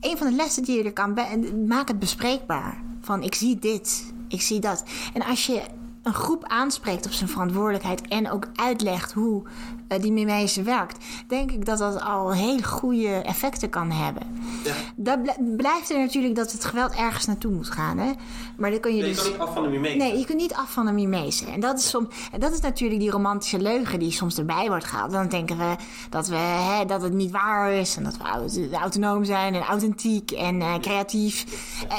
Een van de lessen die je er kan, be- maak het bespreekbaar. Van ik zie dit, ik zie dat. En als je een groep aanspreekt op zijn verantwoordelijkheid en ook uitlegt hoe eh, die mimeese werkt, denk ik dat dat al hele goede effecten kan hebben. Ja. Dat bl- blijft er natuurlijk dat het geweld ergens naartoe moet gaan. Hè? Maar dan kun je Nee, je dus. kan niet af van de mimese. Nee, je kunt niet af van de mimese. En dat is, soms, en dat is natuurlijk die romantische leugen die soms erbij wordt gehaald. Dan denken we dat, we, hè, dat het niet waar is. En dat we aut- autonoom zijn en authentiek en eh, creatief.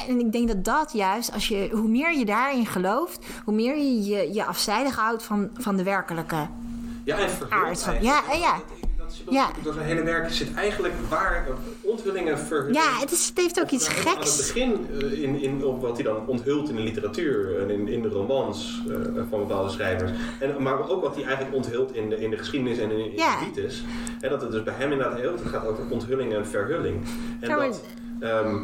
En ik denk dat dat juist, als je, hoe meer je daarin gelooft... hoe meer je je, je afzijdig houdt van, van de werkelijke. Ja, en Aard van- ja, ja. Is Ja. Door zijn hele werk zit eigenlijk waar eh, onthullingen verhullen. Ja, het, is, het heeft ook iets Aan het geks. begin, eh, in, in, op wat hij dan onthult in de literatuur en in, in de romans eh, van bepaalde schrijvers. En, maar ook wat hij eigenlijk onthult in de, in de geschiedenis en in, in Ja. de mythes. En dat het dus bij hem inderdaad heel het gaat over onthulling en verhulling. En Ja, dat ehm,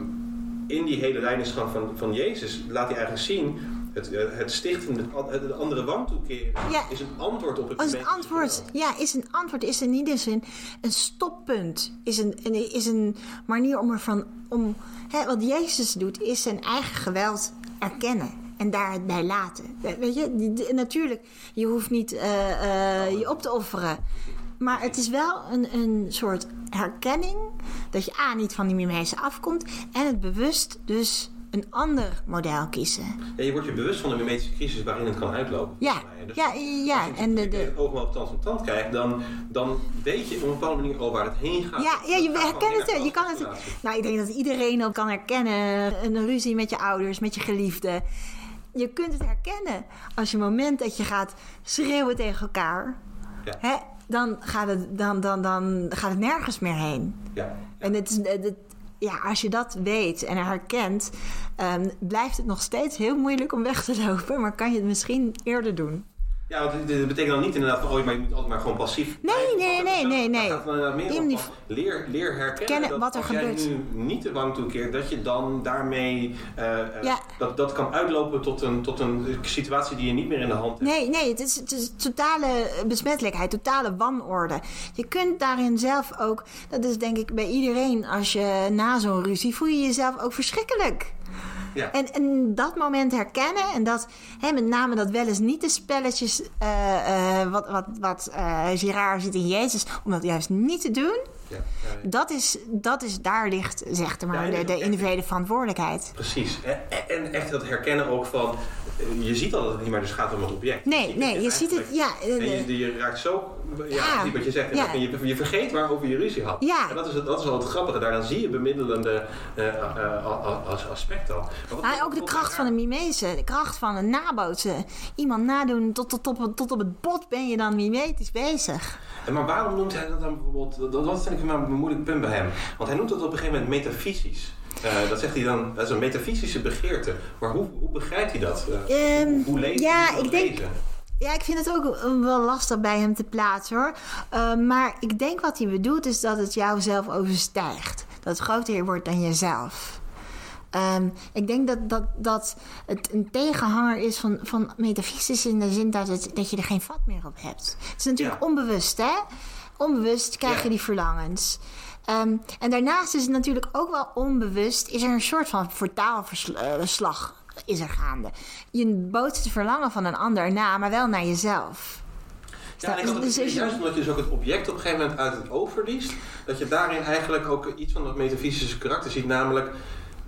in die hele lijnesgang van, van Jezus laat hij eigenlijk zien... Het, eh, het stichten, het, het andere wang toekeren, Ja. is een antwoord op het Als een antwoord, ja, is een antwoord, is in ieder zin een stoppunt. Is een, is een manier om ervan, om, hè, wat Jezus doet, is zijn eigen geweld erkennen. En daar het bij laten. Weet je, natuurlijk, je hoeft niet eh, eh, je op te offeren. Maar het is wel een, een soort herkenning dat je A, niet van die mimese afkomt. En het bewust dus een ander model kiezen. Ja, je wordt je bewust van de mimetische crisis waarin het kan uitlopen. Ja. Dus ja, ja. Als je En de, de, het oog op tand van tand kijkt, dan, dan weet je op een bepaalde manier al waar het heen gaat. Ja, ja, je herkent het. Je kan het. Nou, ik denk dat iedereen dat kan herkennen. Een ruzie met je ouders, met je geliefde. Je kunt het herkennen als je moment dat je gaat schreeuwen tegen elkaar. Ja. Hè, dan, gaat het, dan, dan, dan gaat het nergens meer heen. Ja. En het, is- het- ja, als je dat weet en herkent, ehm, blijft het nog steeds heel moeilijk om weg te lopen. Maar kan je het misschien eerder doen. Ja, want dit- betekent dan niet inderdaad van, oh, maar je moet altijd maar gewoon passief. Nee, nee, nee, nee, nee. Je van, leer, leer herkennen Kennen dat wat er als jij gebeurt. nu niet de wang toekeert, dat je dan daarmee, eh, eh, Ja. Dat, dat kan uitlopen tot een, tot een situatie die je niet meer in de hand hebt. Nee, nee, het is, het is totale besmettelijkheid, totale wanorde. Je kunt daarin zelf ook, dat is denk ik bij iedereen, als je na zo'n ruzie voel je jezelf ook verschrikkelijk. Ja. En, en dat moment herkennen en dat, hè, met name dat wel eens niet de spelletjes, eh, eh, wat, wat, wat eh Girard ziet in Jezus, om dat juist niet te doen, Ja, dat is, dat is daar ligt, zeg maar, de, de individuele verantwoordelijkheid. Precies. En, echt dat herkennen ook van, eh, je ziet al dat het niet meer dus gaat om het object. Nee, ziet nee, je ziet het, ja. eh, En je, je raakt zo, ja, Ja. wat je zegt, Ja. je, je vergeet waarover je ruzie had. Ja. En dat is, het, dat is wel het grappige, daar dan zie je bemiddelende eh, eh, eh, als aspect al. Maar ook de kracht van de mimese, de kracht van het nabootsen. Iemand nadoen tot, tot, tot, tot op het bot ben je dan mimetisch bezig. Maar waarom noemt hij dat dan bijvoorbeeld, dat, dat vind ik een moeilijk punt bij hem. Want hij noemt dat op een gegeven moment metafysisch. Eh, dat zegt hij dan, dat is een metafysische begeerte. Maar hoe, hoe begrijpt hij dat? Eh, Ehm, hoe, leest ja, hoe moet ik dat denk-? Ja, ik vind het ook wel lastig bij hem te plaatsen hoor. Eh, maar ik denk wat hij bedoelt is dat het jou zelf overstijgt. Dat het groter wordt dan jezelf. Ehm, ik denk dat, dat, dat het een tegenhanger is van, van metafysisch in de zin dat, het, dat je er geen vat meer op hebt. Het is natuurlijk Ja. onbewust, hè? Onbewust krijg Ja. je die verlangens. Ehm, en daarnaast is het natuurlijk ook wel onbewust, is er een soort van vertaalslag is er gaande. Je bootst het verlangen van een ander na, maar wel naar jezelf. Ja, en ik het Dus idee, is- juist omdat je dus ook het object op een gegeven moment uit het oog verliest, dat je daarin eigenlijk ook iets van dat metafysische karakter ziet, namelijk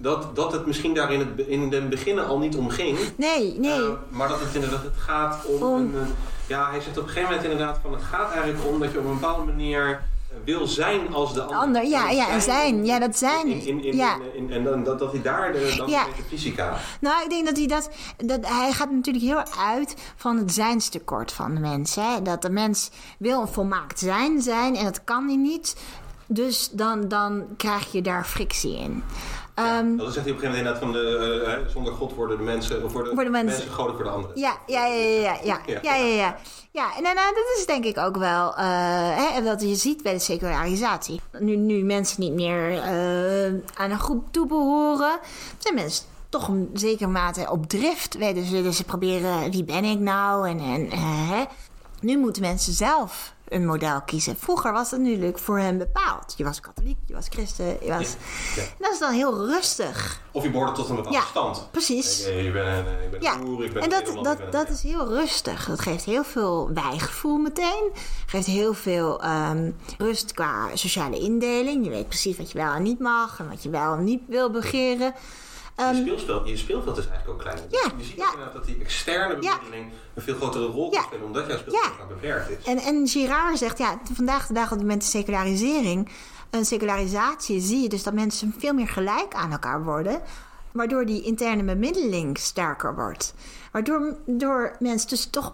dat, dat het misschien daar in het, in de beginnen al niet om ging. Nee, nee. Eh, maar dat het inderdaad het gaat om, Om- een, eh, ja, hij zegt op een gegeven moment inderdaad van het gaat eigenlijk om dat je op een bepaalde manier eh, wil zijn als de ander. Ander, ja, ja, en zijn. Ja, dat zijn. In, in, in, Ja. en dan, dat, dat hij daar de, dan Ja. de metafysica. Nou, ik denk dat hij dat, dat. Hij gaat natuurlijk heel uit van het zijnstekort van de mens. Hè? Dat de mens wil een volmaakt zijn zijn en dat kan hij niet. Dus dan, dan krijg je daar frictie in. Ehm, Dat zegt hij op een gegeven moment inderdaad van de, eh, eh, zonder God worden de mensen, of worden, Worden mensen- mensen goden voor de anderen. Ja, ja, ja, ja, ja, ja, Ja. ja, ja, en daarna, dat is denk ik ook wel, eh, hè, dat je ziet bij de secularisatie. Nu, nu mensen niet meer eh, aan een groep toebehoren, zijn mensen toch een zekere mate op drift. Dus ze proberen, wie ben ik nou? En, en eh, hè. Nu moeten mensen zelf een model kiezen. Vroeger was dat natuurlijk voor hen bepaald. Je was katholiek, je was christen, je was... Ja. Dat is dan heel rustig. Of je behoort tot een bepaalde Ja, stand. precies. Ik, ik ben een, ik ben Ja, boer, ik ben en dat, dat, dat is heel rustig. Dat geeft heel veel wijgevoel meteen. Geeft heel veel ehm, rust qua sociale indeling. Je weet precies wat je wel en niet mag en wat je wel en niet wil begeren. Je, Ehm, speelspel, je speelveld is eigenlijk ook kleiner. Ja, je ziet ja. inderdaad dat die externe Ja. bemiddeling een veel grotere rol kan spelen, omdat jouw speelveld Ja. beperkt is. en, en Girard zegt, ja, vandaag de dag met de secularisering, een secularisatie, zie je dus dat mensen veel meer gelijk aan elkaar worden. Waardoor die interne bemiddeling sterker wordt. Waardoor door mensen dus toch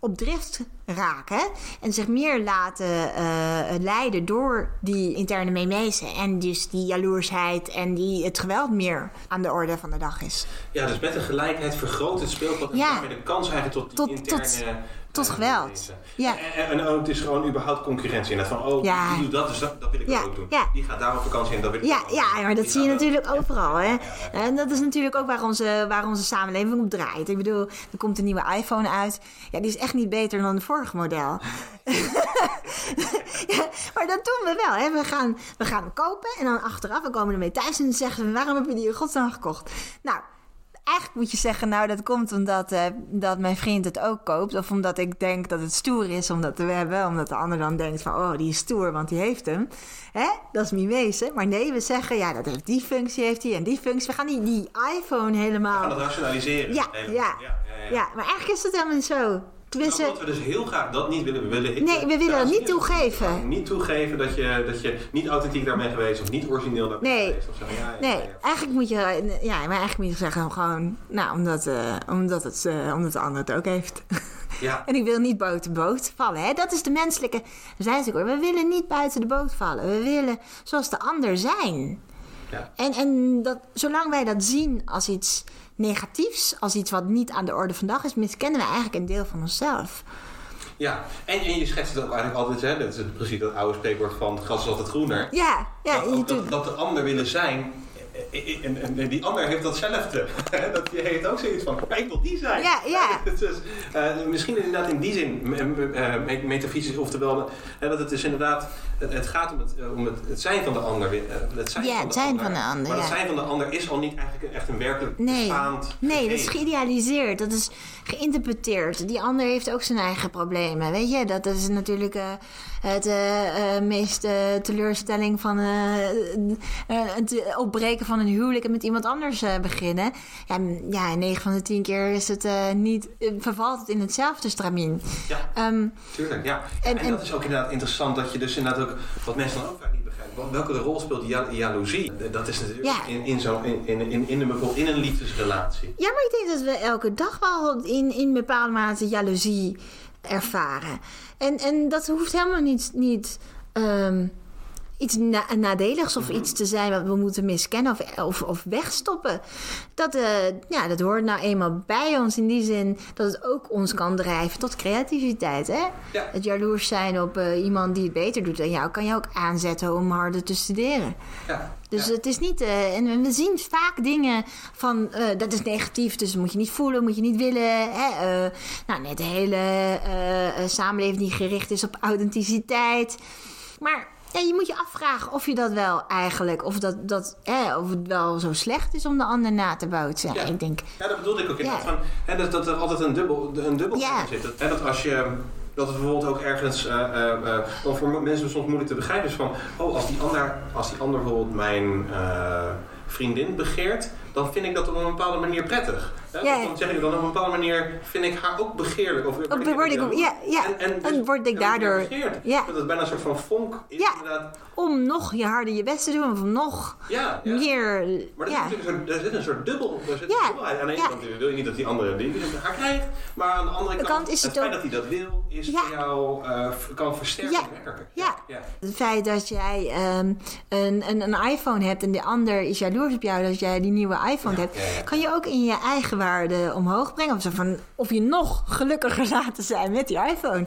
op drift raken en zich meer laten eh, leiden door die interne memese en dus die jaloersheid en die, het geweld meer aan de orde van de dag is. Ja, dus met de gelijkheid vergroot het speelveld en Ja. daarmee de kans eigenlijk tot die Tot- interne... tot- tot geweld. Ja. En, en, ook, het is gewoon überhaupt concurrentie. En dat van, oh, Ja. die doet dat, dus dat, dat wil ik Ja, ook doen. ja. Die gaat daar op vakantie en dat wil ik Ja, ook ja, maar dat Die zie je natuurlijk overal. Hè? En dat is natuurlijk ook waar onze, waar onze samenleving op draait. Ik bedoel, er komt een nieuwe iPhone uit. Ja, die is echt niet beter dan het vorige model. [LAUGHS] ja, maar dat doen we wel. Hè? We, gaan, we gaan hem kopen en dan achteraf we komen ermee thuis en dan zeggen we... waarom hebben we die in godsnaam gekocht? Nou, eigenlijk moet je zeggen, nou dat komt omdat eh, dat mijn vriend het ook koopt. Of omdat ik denk dat het stoer is om dat te hebben. Omdat de ander dan denkt van, oh die is stoer, want die heeft hem. Hè? Dat is niet wezen. Maar nee, we zeggen, ja, dat heeft die functie heeft hij en die functie. We gaan die, die iPhone helemaal... We gaan het rationaliseren. Ja, Nee, ja, ja, maar eigenlijk is het helemaal niet zo. Tenminste, Omdat we dus heel graag dat niet willen. We willen Nee, we willen dat niet toegeven. Niet toegeven dat je, dat je niet authentiek daar bent geweest of niet origineel daar bent Nee. geweest. Of zo. Ja, ja, Nee, ja, eigenlijk moet je, ja, maar eigenlijk moet je zeggen gewoon, nou, omdat, eh, omdat, het, eh, omdat de ander het ook heeft. Ja. [LAUGHS] en ik wil niet buiten de boot vallen. Hè? Dat is de menselijke. Daar zijn ze ook hoor. We willen niet buiten de boot vallen. We willen zoals de ander zijn. Ja. En, en dat, zolang wij dat zien als iets negatiefs, als iets wat niet aan de orde van dag is, miskennen we eigenlijk een deel van onszelf. Ja, en, en je schetst het ook eigenlijk altijd, hè, dat is precies dat oude spreekwoord van het gras is altijd groener. Ja, ja, dat, je ook doet- dat, dat de ander willen zijn, en, en, en die ander heeft datzelfde. [LAUGHS] dat je heeft ook zoiets van, ik wil die zijn. Ja, ja. [LAUGHS] Het is, eh, misschien inderdaad in die zin, me- me- eh, me- metafysisch, oftewel eh, dat het dus inderdaad, het, het gaat om, het, eh, om het, het zijn van de ander. eh, Het zijn Ja, van het zijn ander. van de ander, Maar het ja. zijn van de ander is al niet eigenlijk echt een werkelijk Nee, bestaand nee, dat is geïdealiseerd. Dat is geïnterpreteerd. Die ander heeft ook zijn eigen problemen. Weet je, dat is natuurlijk eh, het eh, eh, meest eh, teleurstelling van het opbreken van een huwelijk en met iemand anders beginnen. Ja, ja, 9 van de 10 keer is het niet, vervalt het in hetzelfde stramien. Ja. Ehm, Tuurlijk, ja. En, En- en, en- dat is ook inderdaad interessant dat je dus inderdaad ook, wat mensen dan ook vaak niet begrijpen, wel- welke rol speelt ja- jaloezie? Dat is natuurlijk Ja. in, in, zo, in, in, in, in, een, in een liefdesrelatie. Ja, maar ik denk dat we elke dag wel in, in bepaalde mate jaloezie ervaren. En, en dat hoeft helemaal niet, niet ehm, iets na- nadeligs of iets te zijn wat we moeten miskennen of, of, of wegstoppen. Dat, eh, ja, dat hoort nou eenmaal bij ons in die zin dat het ook ons kan drijven tot creativiteit. Hè? Ja. Het jaloers zijn op eh, iemand die het beter doet dan jou kan je ook aanzetten om harder te studeren. Ja. Dus ja. het is niet. eh, en we zien vaak dingen van. dat is negatief, dus moet je niet voelen, moet je niet willen. Hè? nou, net de hele samenleving die gericht is op authenticiteit. Maar ja, je moet je afvragen of je dat wel eigenlijk. Of, dat, dat, hè, of het wel zo slecht is om de ander na te bootsen. Ja. Ik denk. Ja, dat bedoelde ik ook. Ja. Van, hè, dat, dat er altijd een dubbel, een dubbel Ja. zit. Dat, hè, dat als je... Dat het bijvoorbeeld ook ergens... dan voor mensen soms moeilijk te begrijpen is van... Oh, als die ander, als die ander bijvoorbeeld mijn vriendin begeert... Dan vind ik dat op een bepaalde manier prettig. Hè? Ja. Dan zeg ik dan op een bepaalde manier... Vind ik haar ook begeerlijk. Of, dan word ik- ja, ja. En word ik daardoor- begeerd. ja. Dat is bijna een soort van vonk. Is Ja. inderdaad... Om nog je harder je best te doen, of nog Ja, ja. meer. Maar er, ja. zit natuurlijk een soort, er zit een soort dubbel. Er zit Ja, een dubbelheid. Aan de ene kant wil je niet dat die andere die haar krijgt. Maar aan de andere De kant, kant is het het feit ook- dat hij dat wil, is voor jou eh, kan versterken en. Ja. ja. Het feit dat jij ehm, een, een, een iPhone hebt en de ander is jaloers op jou dat jij die nieuwe iPhone hebt, kan je ook in je eigen waarde omhoog brengen. Of, zo van, of je nog gelukkiger [LAUGHS] laten zijn met die iPhone.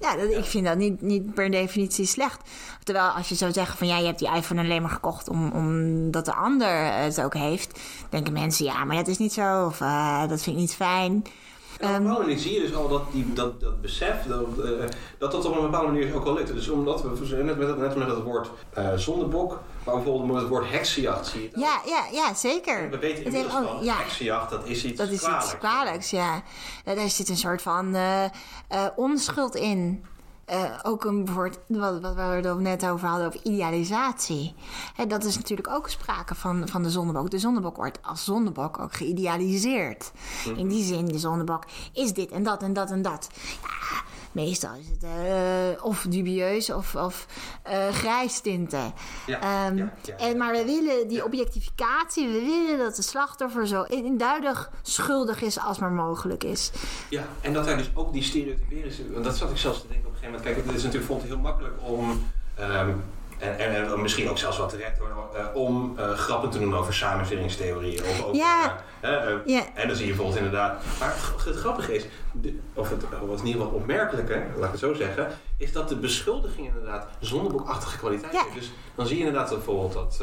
Ja, dat, ik vind dat niet, niet per definitie slecht. Terwijl als je zou zeggen van ja, je hebt die iPhone alleen maar gekocht om, omdat de ander het ook heeft, denken mensen ja, maar dat is niet zo. Of eh, dat vind ik niet fijn. En op een bepaalde manier zie je dus al dat, die, dat, dat besef, dat, eh, dat dat op een bepaalde manier ook al lukt. Dus omdat we, net met, net met het woord eh zondebok, maar bijvoorbeeld met het woord heksenjacht zie je. Ja, ja, ja zeker. We weten inmiddels ook- van, ja. heksenjacht, dat is iets Dat is kwalijks. iets kwalijks, ja. Daar zit een soort van eh, onschuld in. Eh, ook een woord, wat, wat we er net over hadden, over idealisatie. Hè, dat is natuurlijk ook sprake van, van de zondebok. De zondebok wordt als zondebok ook geïdealiseerd. In die zin, de zondebok is dit en dat en dat en dat. Ja, meestal is het eh, of dubieus of, of eh grijs tinten. Ja, Ehm, ja, ja, en, maar we willen die objectificatie, we willen dat de slachtoffer zo induidig schuldig is als maar mogelijk is. Ja, en dat hij dus ook die stereotypering is. Want dat zat ik zelfs te denken op een gegeven moment. Kijk, het is natuurlijk vond ik heel makkelijk om. ehm, en, en, en misschien ook zelfs wat terecht hoor, eh, om eh, grappen te doen over samenzweringstheorieën. Of over, Ja. eh, eh, Ja. En dan zie je bijvoorbeeld inderdaad. Maar het, het grappige is, de- of het wat in ieder geval opmerkelijke, laat ik het zo zeggen, is dat de beschuldiging inderdaad zondebokachtige kwaliteit Ja. heeft. Dus dan zie je inderdaad bijvoorbeeld dat.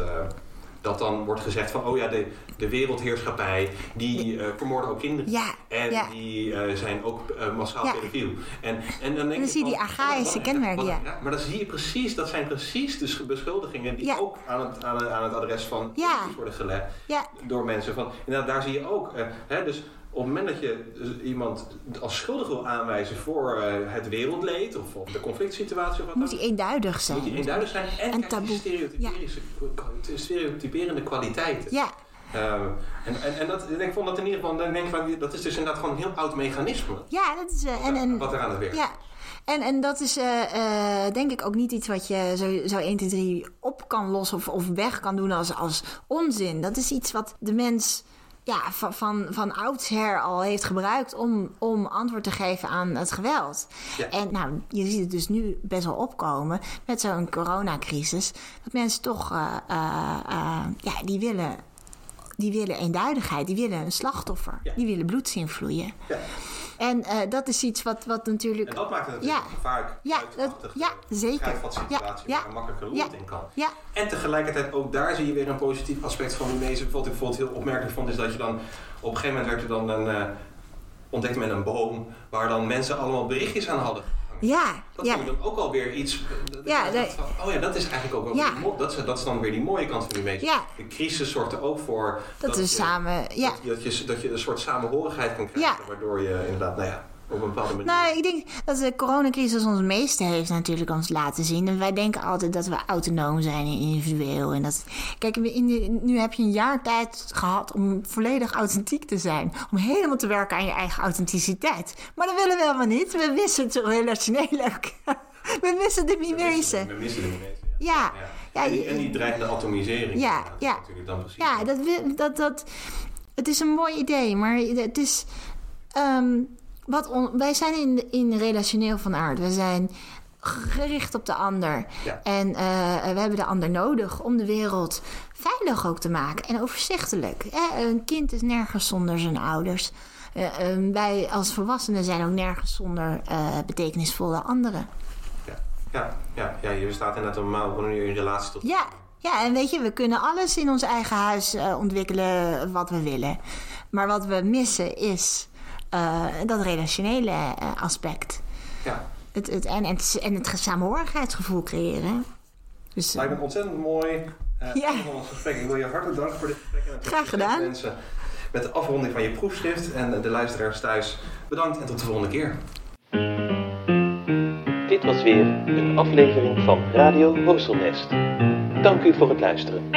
Eh, dat dan wordt gezegd van, oh ja, de, de wereldheerschappij, die uh, vermoorden ook kinderen. Ja, en ja. die uh, zijn ook uh, massaal Ja. pedofiel. En, en dan, denk En dan zie je die archaïsche kenmerken, ja. Maar dan zie je precies, dat zijn precies de sch- beschuldigingen die ook aan het, aan, het, aan het adres van worden gelegd door mensen. Van, inderdaad, daar zie je ook. eh, hè, dus op het moment dat je dus iemand als schuldig wil aanwijzen voor eh, het wereldleed of, of de conflict situatie of wat moet dan, die eenduidig zijn. moet eenduidig zijn en, En taboe. stereotyperende kwaliteiten. Ja, Ehm, en, en, en dat, ik vond dat in ieder geval, dan denk ik dat is dus inderdaad gewoon een heel oud mechanisme. ja, dat is... eh, en, en, wat er aan het werk. Ja, en, en dat is eh, eh, denk ik ook niet iets wat je zo, zo 1, 2, 3 op kan lossen of, of weg kan doen als, als onzin. Dat is iets wat de mens ja, van, van, van oudsher al heeft gebruikt om, om antwoord te geven aan het geweld. Ja. En nou, je ziet het dus nu best wel opkomen met zo'n coronacrisis. Dat mensen toch, eh, eh, eh, ja, die willen, die willen eenduidigheid. Die willen een slachtoffer. Ja. Die willen bloed zien vloeien. Ja. En eh, dat is iets wat, wat natuurlijk... En dat maakt het natuurlijk Ja. een gevaarlijk Ja, dat- ja, zeker. kruidvatsituatie Ja, ja. waar een makkelijke lol Ja. in kan. Ja, En tegelijkertijd ook daar zie je weer een positief aspect van mensen. Wat ik bijvoorbeeld heel opmerkelijk vond, is dat je dan op een gegeven moment werd er dan een, eh, ontdekte men een boom waar dan mensen allemaal berichtjes aan hadden. Ja, Dat ja. dan ook alweer iets. dat Ja, nee. van, oh ja, dat is eigenlijk ook wel Ja. dat, dat is dan weer die mooie kant van die mensen. Ja. De crisis zorgt er ook voor Dat je- samen... Ja. dat, dat je, dat je een soort samenhorigheid kan krijgen, waardoor je inderdaad, nou ja, op een bepaalde manier. Nou, ik denk dat de coronacrisis ons meeste heeft natuurlijk ons laten zien. En wij denken altijd dat we autonoom zijn en individueel. En dat, kijk, in de, nu heb je een jaar tijd gehad om volledig authentiek te zijn. Om helemaal te werken aan je eigen authenticiteit. Maar dat willen we helemaal niet. We missen het relationele. [LAUGHS] we missen de mimezen. We missen de mimezen, Ja. Ja. Ja, en, die, en die dreigende atomisering. Ja, ja. Natuurlijk dan precies. Ja, dat, dat, dat, het is een mooi idee, maar het is. ehm, wat on- wij zijn in, in relationeel van aard. We zijn gericht op de ander. Ja. En eh, we hebben de ander nodig om de wereld veilig ook te maken en overzichtelijk. Hè? Een kind is nergens zonder zijn ouders. Eh, eh, wij als volwassenen zijn ook nergens zonder eh, betekenisvolle anderen. Ja, ja, ja, ja, je staat inderdaad normaal wanneer je in relatie tot. Ja, ja, en weet je, we kunnen alles in ons eigen huis ontwikkelen wat we willen. Maar wat we missen is eh, dat relationele eh, aspect. Ja. Het, het, en, het, en het samenhorigheidsgevoel creëren. Dus, Lijkt me ontzettend mooi. eh Ja. van ons gesprek. Ik wil je hartelijk danken voor dit gesprek. En Graag gedaan. Mensen met de afronding van je proefschrift. En de luisteraars thuis bedankt en tot de volgende keer. Dit was weer een aflevering van Radio Horselnest. Dank u voor het luisteren.